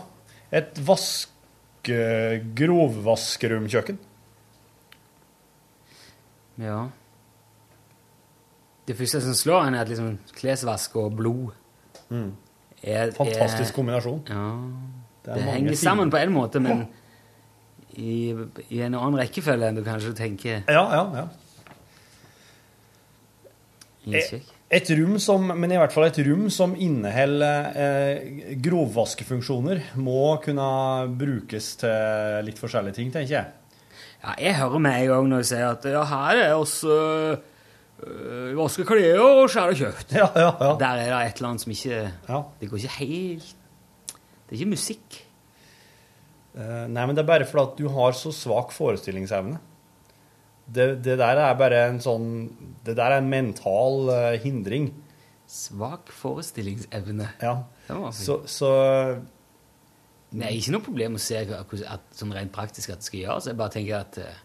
Et vaske... grovvaskeromkjøkken. Ja. Det første som slår en, er at liksom klesvask og blod Mm. er, Fantastisk er, kombinasjon. Ja. Det Det, henger sammen på en måte, men i, i en annen rekkefølge enn du kanskje tenker. Ja, ja, ja. Et, Et rom som, men i hvert fall et rom som inneholder eh, grovvaskefunksjoner, må kunne brukes til litt forskjellige ting, tenker jeg. Ja, jeg hører med en gang når jeg sier at ja, her er oss øh, øh, vaske klær og skjære kjøtt. Ja, ja, ja. Der er det et eller annet som ikke Ja. Det går ikke helt Det er ikke musikk. Eh, nei, men det er bare fordi at du har så svak forestillingsevne. Det, det der er bare en sånn Det der er en mental uh, hindring. Svak forestillingsevne. Ja. Så, så Det er ikke noe problem å se at, sånn rent praktisk at det skal gjøres. Jeg bare tenker at uh,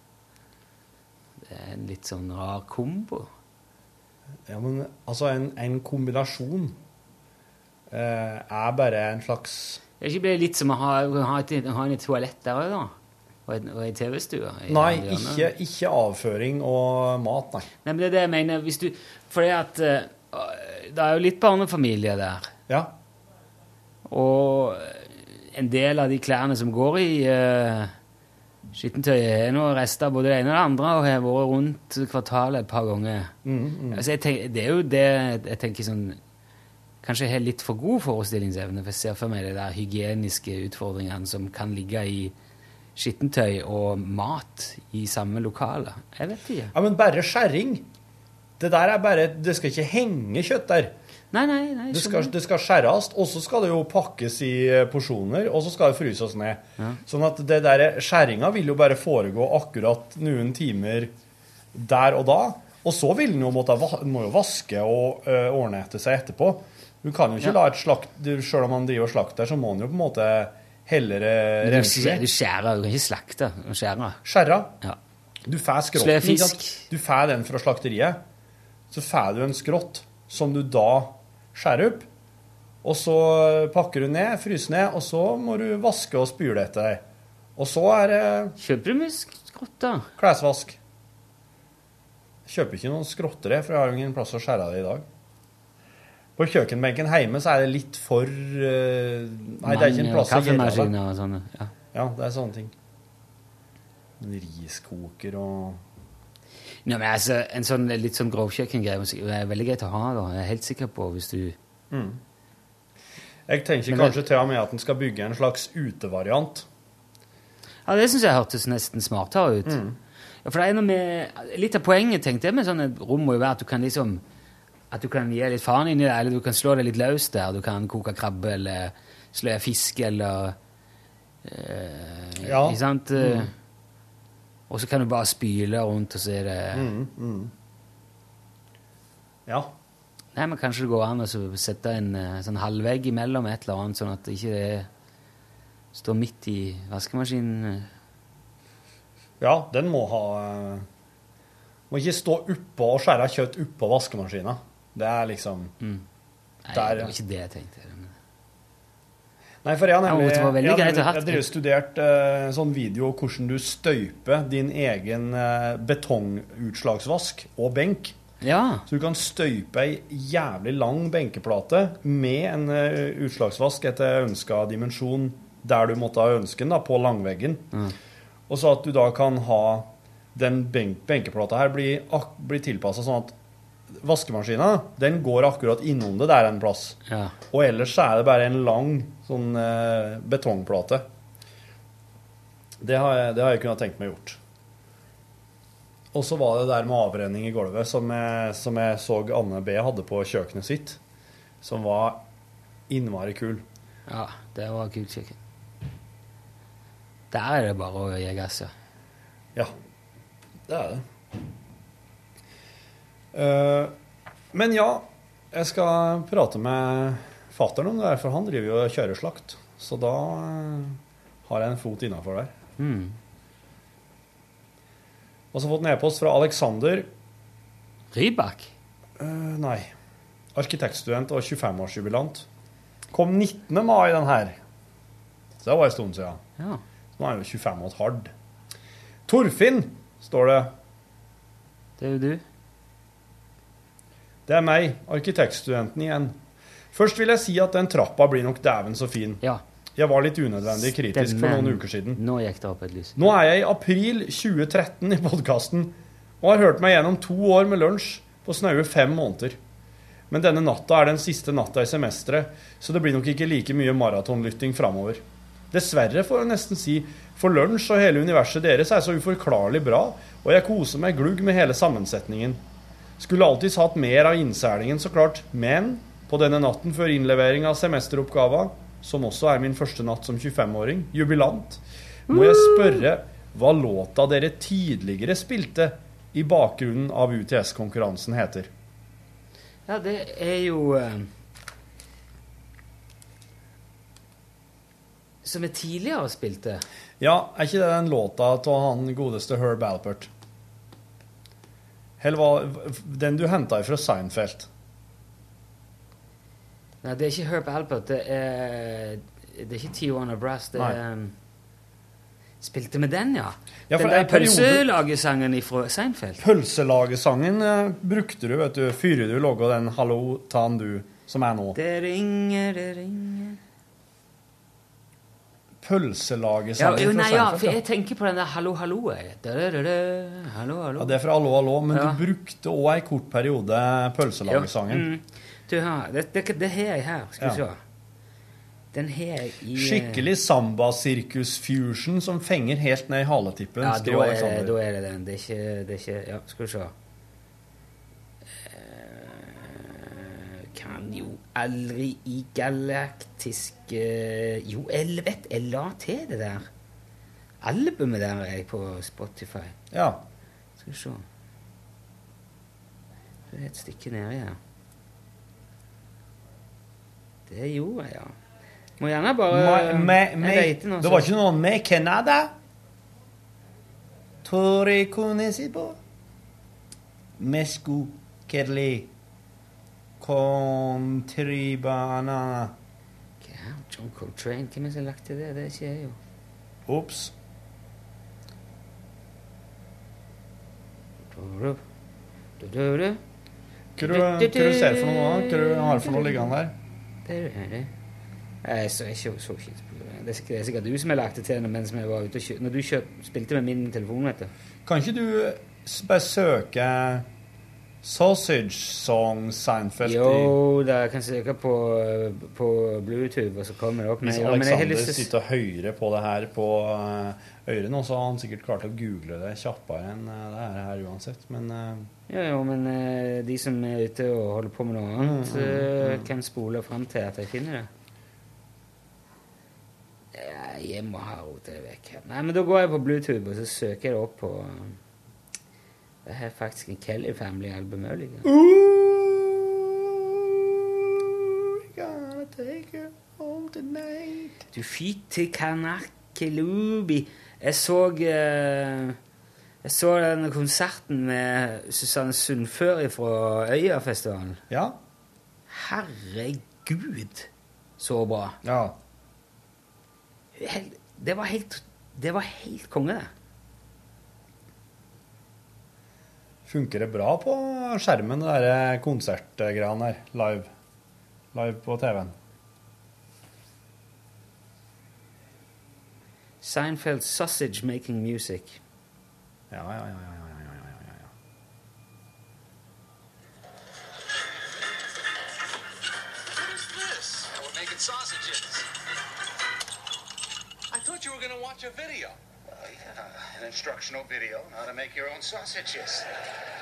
det er en litt sånn rar kombo. Ja, men altså, en, en kombinasjon uh, er bare en slags Det er ikke bare litt som å ha, ha, et, ha en i toalett der òg, da? Og en, og TV-stue? Nei, ikke, ikke avføring og mat, nei. Nei, men det er det jeg mener. Hvis du, fordi at eh, det er jo litt barnefamilie der. Ja. Og en del av de klærne som går i uh, skittentøyet, er nå rester både det ene og det andre, og har vært rundt kvartalet et par ganger. Mm, Altså, jeg tenk, det er jo det jeg tenker sånn Kanskje har litt for god forestillingsevne, for jeg ser for meg de der hygieniske utfordringene som kan ligge i skittentøy og mat i samme lokale. Jeg vet ikke. Ja, men bare skjæring. Det der er bare Det skal ikke henge kjøtt der. Nei, nei, nei. Det skal, det skal skjæres, og så skal det jo pakkes i eh, porsjoner, og så skal det fryses ned. Sånn at det der skjæringa vil jo bare foregå akkurat noen timer der og da. Og så vil den jo måtte må jo vaske og ø, ordne etter seg etterpå. Du kan jo ikke la et slakt Sjøl om man driver og slakter, så må man jo på en måte heller rense du skjærer, du kan ikke slakte. Du skjærer. Ja. Du får skrotten. Du får den fra slakteriet. Så får du en skrott som du da skjærer opp. Og så pakker du ned, fryser ned, og så må du vaske og spyle etter deg. Og så er det Kjøper du mye skrott, da? klesvask. Kjøper ikke noen skrotter, for jeg har ingen plass å skjære det i dag. På kjøkkenbenken hjemme så er det litt for uh, Nei, det er ikke en plass å gjøre det. Og sånne. Ja. Ja, det er sånne ting. En riskoker og Nei, men altså, En sånn litt sånn grovkjøkkengreie er veldig greit å ha. da. Jeg er helt sikker på hvis du Jeg tenker Men det- kanskje til og med at en skal bygge en slags utevariant. Ja, Det syns jeg hørtes nesten smartere ut. Mm. Ja, for det er noe med, Litt av poenget tenkte jeg med sånne rom må jo være at du kan liksom at du kan gi litt faen inni det, eller du kan slå det litt løs der. Du kan koke krabbe eller sløye fisk eller eh, Ja. Mm. Ikke sant? Mm. Og så kan du bare spyle rundt, og så er det Mm. Ja. Nei, men Kanskje det går an å sette en eh, sånn halvvegg imellom et eller annet, sånn at det ikke det står midt i vaskemaskinen. ja, den må ha eh, Må ikke stå oppå og skjære kjøtt oppå vaskemaskina. Det er liksom Nei, Der, det var ikke det jeg tenkte. men- Nei, for jeg har Ja, nemlig veldig jeg ha Jeg hatt har studert uh, sånn video hvordan du støyper din egen uh, betongutslagsvask og benk. Ja. Så du kan støype ei jævlig lang benkeplate med en uh, utslagsvask etter ønska dimensjon der du måtte ha ønsken, da, på langveggen. Og så at du da kan ha den benk benkeplata her blir, blir tilpassa sånn at vaskemaskina den går akkurat innom det der en plass. ja. Og ellers så er det bare en lang sånn eh, betongplate. Det har, jeg, det har jeg kunnet tenkt meg gjort. Og så var det der med avrenning i gulvet som jeg, som jeg så Anne B hadde på kjøkkenet sitt, som var innmari kul. ja, det var kult kjøkken. Der er det bare å gi gass, ja. Ja, det er det. Eh, men ja, jeg skal prate med fattern om det her, for han driver jo og kjører slakt. Så da eh, har jeg en fot innafor der. Mm. Og så fått en e-post fra Alexander. Rybak? Uh, nei. Arkitektstudent og 25-årsjubilant. Kom 19. mai, den her. Så det var en stund siden. Ja. Nå er han jo 25 og et hard. Torfinn, står det. Det er jo du. Det er meg, arkitektstudenten igjen. Først vil jeg si at den trappa blir nok dæven så fin. Ja. Jeg var litt unødvendig kritisk for noen uker siden. Nå gikk det opp et lys. Nå er jeg i april 2013 i podkasten og har hørt meg gjennom to år med lunsj på snaue fem måneder. Men denne natta er den siste natta i semesteret, så det blir nok ikke like mye maratonlytting framover. Dessverre, får jeg nesten si, for lunsj og hele universet deres er så uforklarlig bra, og jeg koser meg glugg med hele sammensetningen. Skulle alltids hatt mer av innselingen, så klart, men på denne natten før innlevering av semesteroppgava, som også er min første natt som 25-åring, jubilant, må jeg spørre hva låta dere tidligere spilte i bakgrunnen av UTS-konkurransen heter. Ja, det er jo eh, Som jeg tidligere spilte. Ja, er ikke det den låta av han godeste Herb Alpert? Eller hva, den du henta fra Seinfeld? Nei, det er ikke Herb Alpert. Det er, det er ikke Tijuana Brass. Det er um, Spilte med den, ja. Ja, den der pølselagesangen fra Seinfeld. Pølselagesangen uh, brukte du, vet du, før du laga den 'Hallo, tan du', som er nå. Det ringer, det ringer ja, Pølselagesangen jo, nei, ja, for jeg tenker på den der Hallo, hallo. jeg. Da-da-da-da, Hallo, hallo. Ja, det er fra Allo, allo, men Ja. du brukte òg ei kort periode pølselagesangen. Ja, mm. Du det, det, det har jeg her. Skal vi Ja. se. Den har jeg i eh, Skikkelig samba-sirkus-fusion som fenger helt ned i haletippen, Ja, da er, da er det den. Det er ikke, det er ikke Ja, skal vi se. Eh, Kan jo aldri i galaktiske Jo, jeg vet jeg la til det der. Albumet der er jeg på Spotify. Ja. Skal vi se. Det er et stykke nedi her. Det gjorde jeg, ja. Må gjerne bare ma, Jeg vet noe det var ikke noe med Canada? Tori Konesibo? Mesku Kerli Contribana Ja, John Coltrane, hvem er det som har lagt til det? Det er ikke jeg, jo. Ops. Hva du, hva du ser for noe nå? Hva du har for noe liggende der? Det er det. Jeg så, ikke, så, ikke det. Det er det er sikkert du som har lagt det til mens vi var ute og kjørte. Når du kjøp, spilte med min telefon, vet du. Kan ikke du bare søke Sausage Song Seinfeld? Jo, da jeg kan søke på, på Bluetooth, og så kommer det opp Hvis ja, Alexander lyst sitter og hører på det her på eh, øret nå, så har han sikkert klart å google det kjappere enn eh, det her, her uansett. Men eh, Ja, jo, men de som er ute og holder på med noe annet, Mm, mm, mm. kan spole fram til at jeg finner det. Jeg må ha rotet det vekk. Nei, men da går jeg på Bluetooth, og så søker jeg det opp på Det er faktisk en Kelly Family-album òg, tonight. Du fytti kanakkelubi. Jeg så eh, Jeg så den konserten med Susanne Sundfør fra Øyafestivalen. Ja. Herregud, så bra. Ja. Helt, det var helt Det var helt konge, det. Funker det bra på skjermen, det der konsertgreiene der? Live. Live på TV-en. Seinfeld Sausage Making Music. Ja, ja, ja. ja, ja, sausages. I thought you were going to watch a video. Well, an instructional video on how to make your own sausages.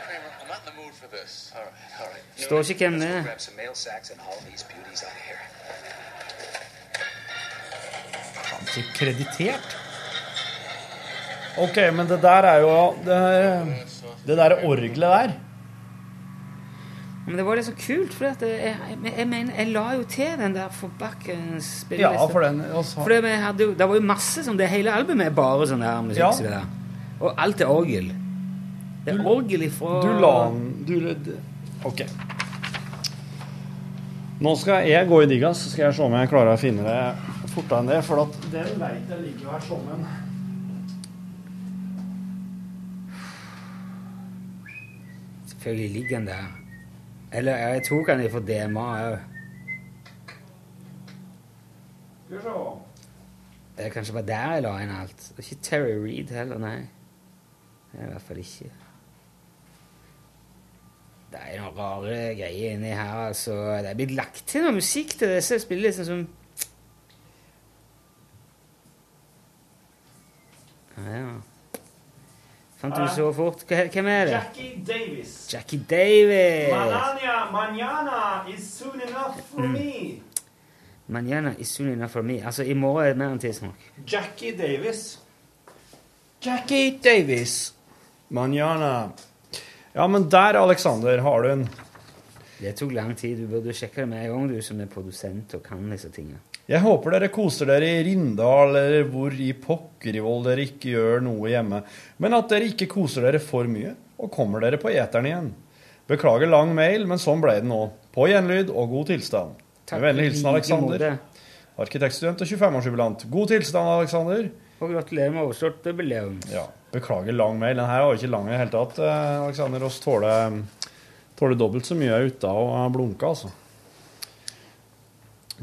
Kramer, I'm not in the mood for this. All right, all right. Står ikke hvem det er. grab some mail sacks and haul these beauties out here. Ikke kreditert. OK, men det der er jo Det, det der orgelet der Men det var så kult, for jeg, jeg, jeg mener, jeg la jo til den der forbakkens Ja, for den også. For det, hadde det var jo masse sånn, det hele albumet er bare sånn der musikk Ja. Så der. Og alt er orgel. Det er orgel ifra Du la den du, OK. Nå skal jeg gå i digga, så skal jeg se om jeg klarer å finne det fortere enn det. For at den veit jeg ligger her som en Selvfølgelig ligger den der. Eller jeg tok den fra DMA òg. Det er kanskje bare der jeg la inn alt. Det er ikke Terry Reed heller, nei. Det er i hvert fall ikke. Det er noen rare greier inni her, altså. Det er blitt lagt til noe musikk til disse spillelistene som Ja, ja. Fant du så fort? Hvem er det? Jackie Davis. Jackie Davis. Manana, manana is soon enough for me. Manana is soon enough for me. Altså, i morgen er det mer enn tidsnok. Jackie Davis. Jackie Davis. Manana. Ja, men der, Alexander, har du en Det tok lang tid. Du burde sjekke det med en gang, du som er produsent og kan disse tingene. Jeg håper dere koser dere i Rindal eller hvor i Pokkerivoll dere ikke gjør noe hjemme, men at dere ikke koser dere for mye, og kommer dere på eteren igjen. Beklager lang mail, men sånn ble det nå. På gjenlyd og god tilstand. Takk Med vennlig hilsen Aleksander. Arkitektstudent og 25-årsjubilant. God tilstand, Alexander. Og gratulerer med overstått jubileum. Ja, beklager lang mail. Den her var ikke lang i det hele tatt, Aleksander, Alexander. Oss tåler, tåler dobbelt så mye ute og blunka, altså.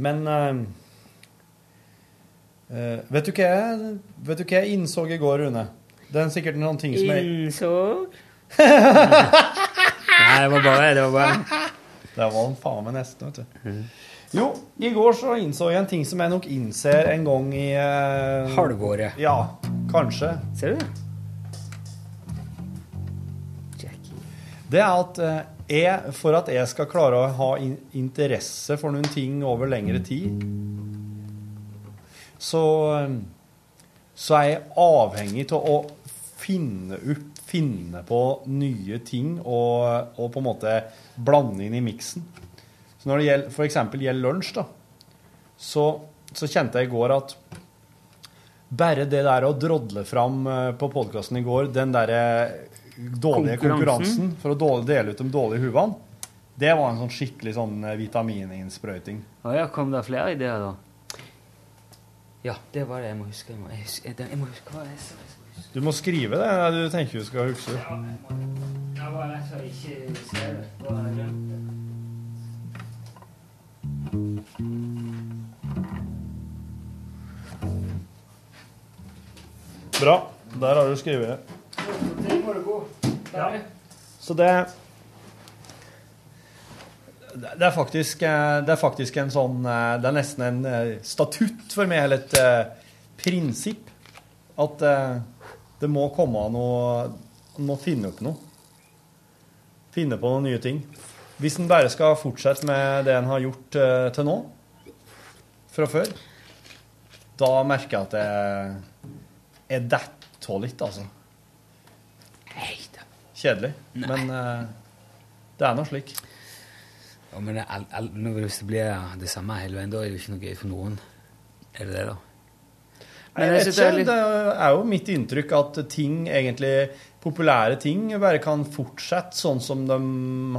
Men eh, eh, vet, du hva jeg, vet du hva jeg innså i går, Rune? Det er sikkert en sånn ting som jeg Innså? Nei, det var bare Det var bare Det var en faen meg nesten, vet du. Jo, i går så innså jeg en ting som jeg nok innser en gang i uh, Halvåret. Ja, kanskje. Ser du det? Jackie. Det er at eh, jeg, for at jeg skal klare å ha in interesse for noen ting over lengre tid, så, eh, så er jeg avhengig av å finne, opp, finne på nye ting og, og på en måte blande inn i miksen. Så når det gjelder, for eksempel gjelder lunsj, da, så, så kjente jeg i går at bare det der å drodle fram eh, på podkasten i går, den derre dårlige Konkurransen. konkurransen for å dele ut de dårlige huvene, det var en sånn skikkelig sånn eh, vitamininnsprøyting. Å ja, kom det flere ideer, da? Ja, det var det jeg må huske. Jeg må, jeg husker, jeg må huske hva jeg sa. Du må skrive det du tenker du skal huske. Ja, Jeg var rett og slett ikke ser det. Da glemt det. Bra. Der har du skrevet det. Må. Så det det er, faktisk, eh, det er faktisk en sånn eh, Det er nesten en eh, statutt for meg, eller et prinsipp, at det må komme noe Man må finne opp noe. Finne på noen nye ting. Hvis en bare skal fortsette med det en har gjort til nå, fra før, da merker jeg at jeg, er detter av litt, altså. Kjedelig. Men det er nå slik. Ja, men all, all, hvis det blir det samme hele veien, da er det jo ikke noe gøy for noen. Er det det, da? Nei, jeg vet ikke, det er litt- det er jo mitt inntrykk at ting, egentlig populære ting, bare kan fortsette sånn som de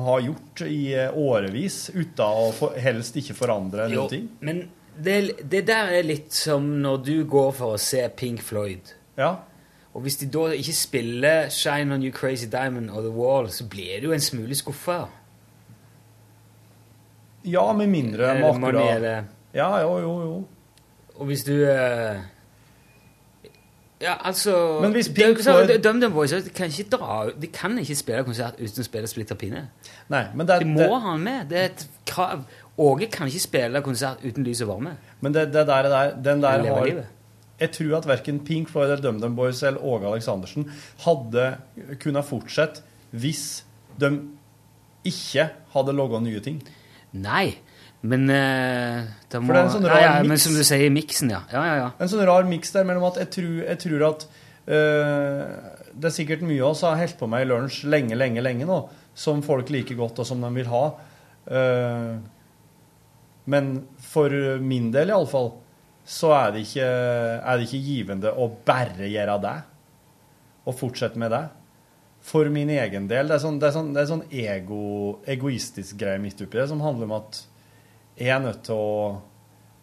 har gjort i årevis, uten å for, helst ikke forandre Jo, noen ting. men det, det der er litt som når du går for å se Pink Floyd. Ja. Og hvis de da ikke spiller Shine On You Crazy Diamond og The Wall, så blir du en smule skuffa. Ja, med mindre akkurat eller Ja, jo, jo, jo. Og hvis du eh, Ja, altså Men hvis Pink Floyd- Dum Dum Boys kan ikke dra De kan ikke spille konsert uten å spille Splitter Pinne. Nei, men det, De må det, ha den med. Det er et krav. Åge kan ikke spille konsert uten lys og varme. men det, det der, der, den der har livet. Jeg tror at verken Pink Floyd eller DumDum Boys eller Åge Aleksandersen hadde kunnet fortsette hvis de ikke hadde logga nye ting. Nei, men uh, det må For det er en sånn rar ja, ja, mix. som du sier, miksen, ja. Ja, ja, ja. En sånn rar miks der mellom at jeg tror, jeg tror at uh, Det er sikkert mye av oss har holdt på med i lunsj lenge, lenge, lenge nå, som folk liker godt, og som de vil ha. Uh, men for min del iallfall, så er det, ikke, er det ikke givende å bare gjøre det. Og fortsette med det. For min egen del. Det er sånn, det er sånn, det er sånn ego, egoistisk greie midt oppi det, som handler om at jeg er nødt til å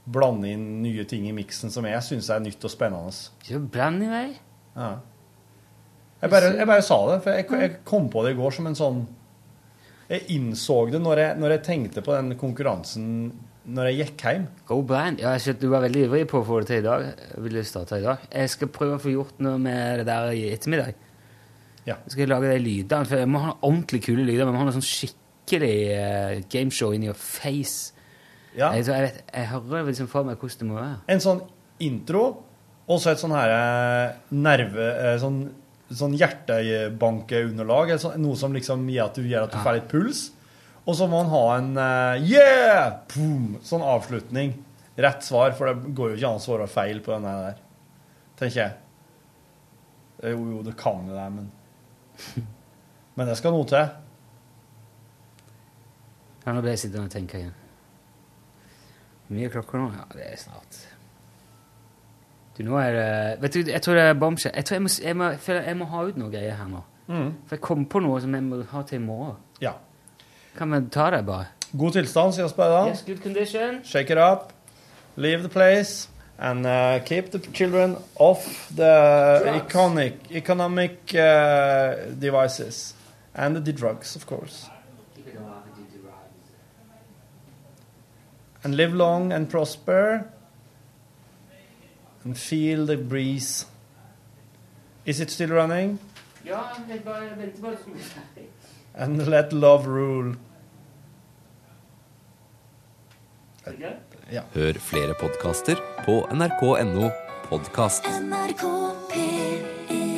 blande inn nye ting i miksen som jeg syns er nytt og spennende. Så bland i vei. Ja. Jeg, bare, jeg bare sa det, for jeg, jeg kom på det i går som en sånn Jeg innså det når jeg, når jeg tenkte på den konkurransen når jeg gikk hjem. Go blind. Ja, jeg skjønte du var veldig ivrig på å få det til i dag. Jeg ville starte i dag. Jeg skal prøve å få gjort noe med det der i ettermiddag. Ja. Jeg skal lage de lydene, for jeg må ha ordentlig kule lyder. jeg må ha noe sånn skikkelig uh, gameshow in your face. Ja. Jeg, jeg, vet, jeg hører liksom for meg hvordan det må være. En sånn intro, og så et sånn her eh, nerve... eh, Sånn, sånn hjertebankeunderlag. sånn- Noe som liksom gjør at du, gjør at du Ja. får litt puls. Og så må han ha en uh, yeah! Boom! Sånn avslutning. Rett svar, for det går jo ikke an å svare feil på denne der. Tenker jeg. Eh, Jo, jo, det kan jo det, men Men det skal noe til. Ja, nå ble jeg sittende og tenke igjen. Hvor mye er klokka nå? Ja, det er snart. Du, nå er det Vet du, jeg tror det er bombshell. Jeg tror jeg må, jeg må, jeg må ha ut noe greier her nå. For jeg kom på noe som jeg må ha til i morgen. Ja. Kan vi ta det, bare? God tilstand, sier vi da. Yes, good condition. Shake it up, leave the place, and uh, keep the children off the Drugs. iconic, economic uh, devices. And the drugs, of course. And live long and prosper. And feel the breeze. Is it still running? Ja, jeg bare venter på at det skal bli ferdig. And let love rule. Ja. Hør flere podkaster på nrk.no podkast. NRK P1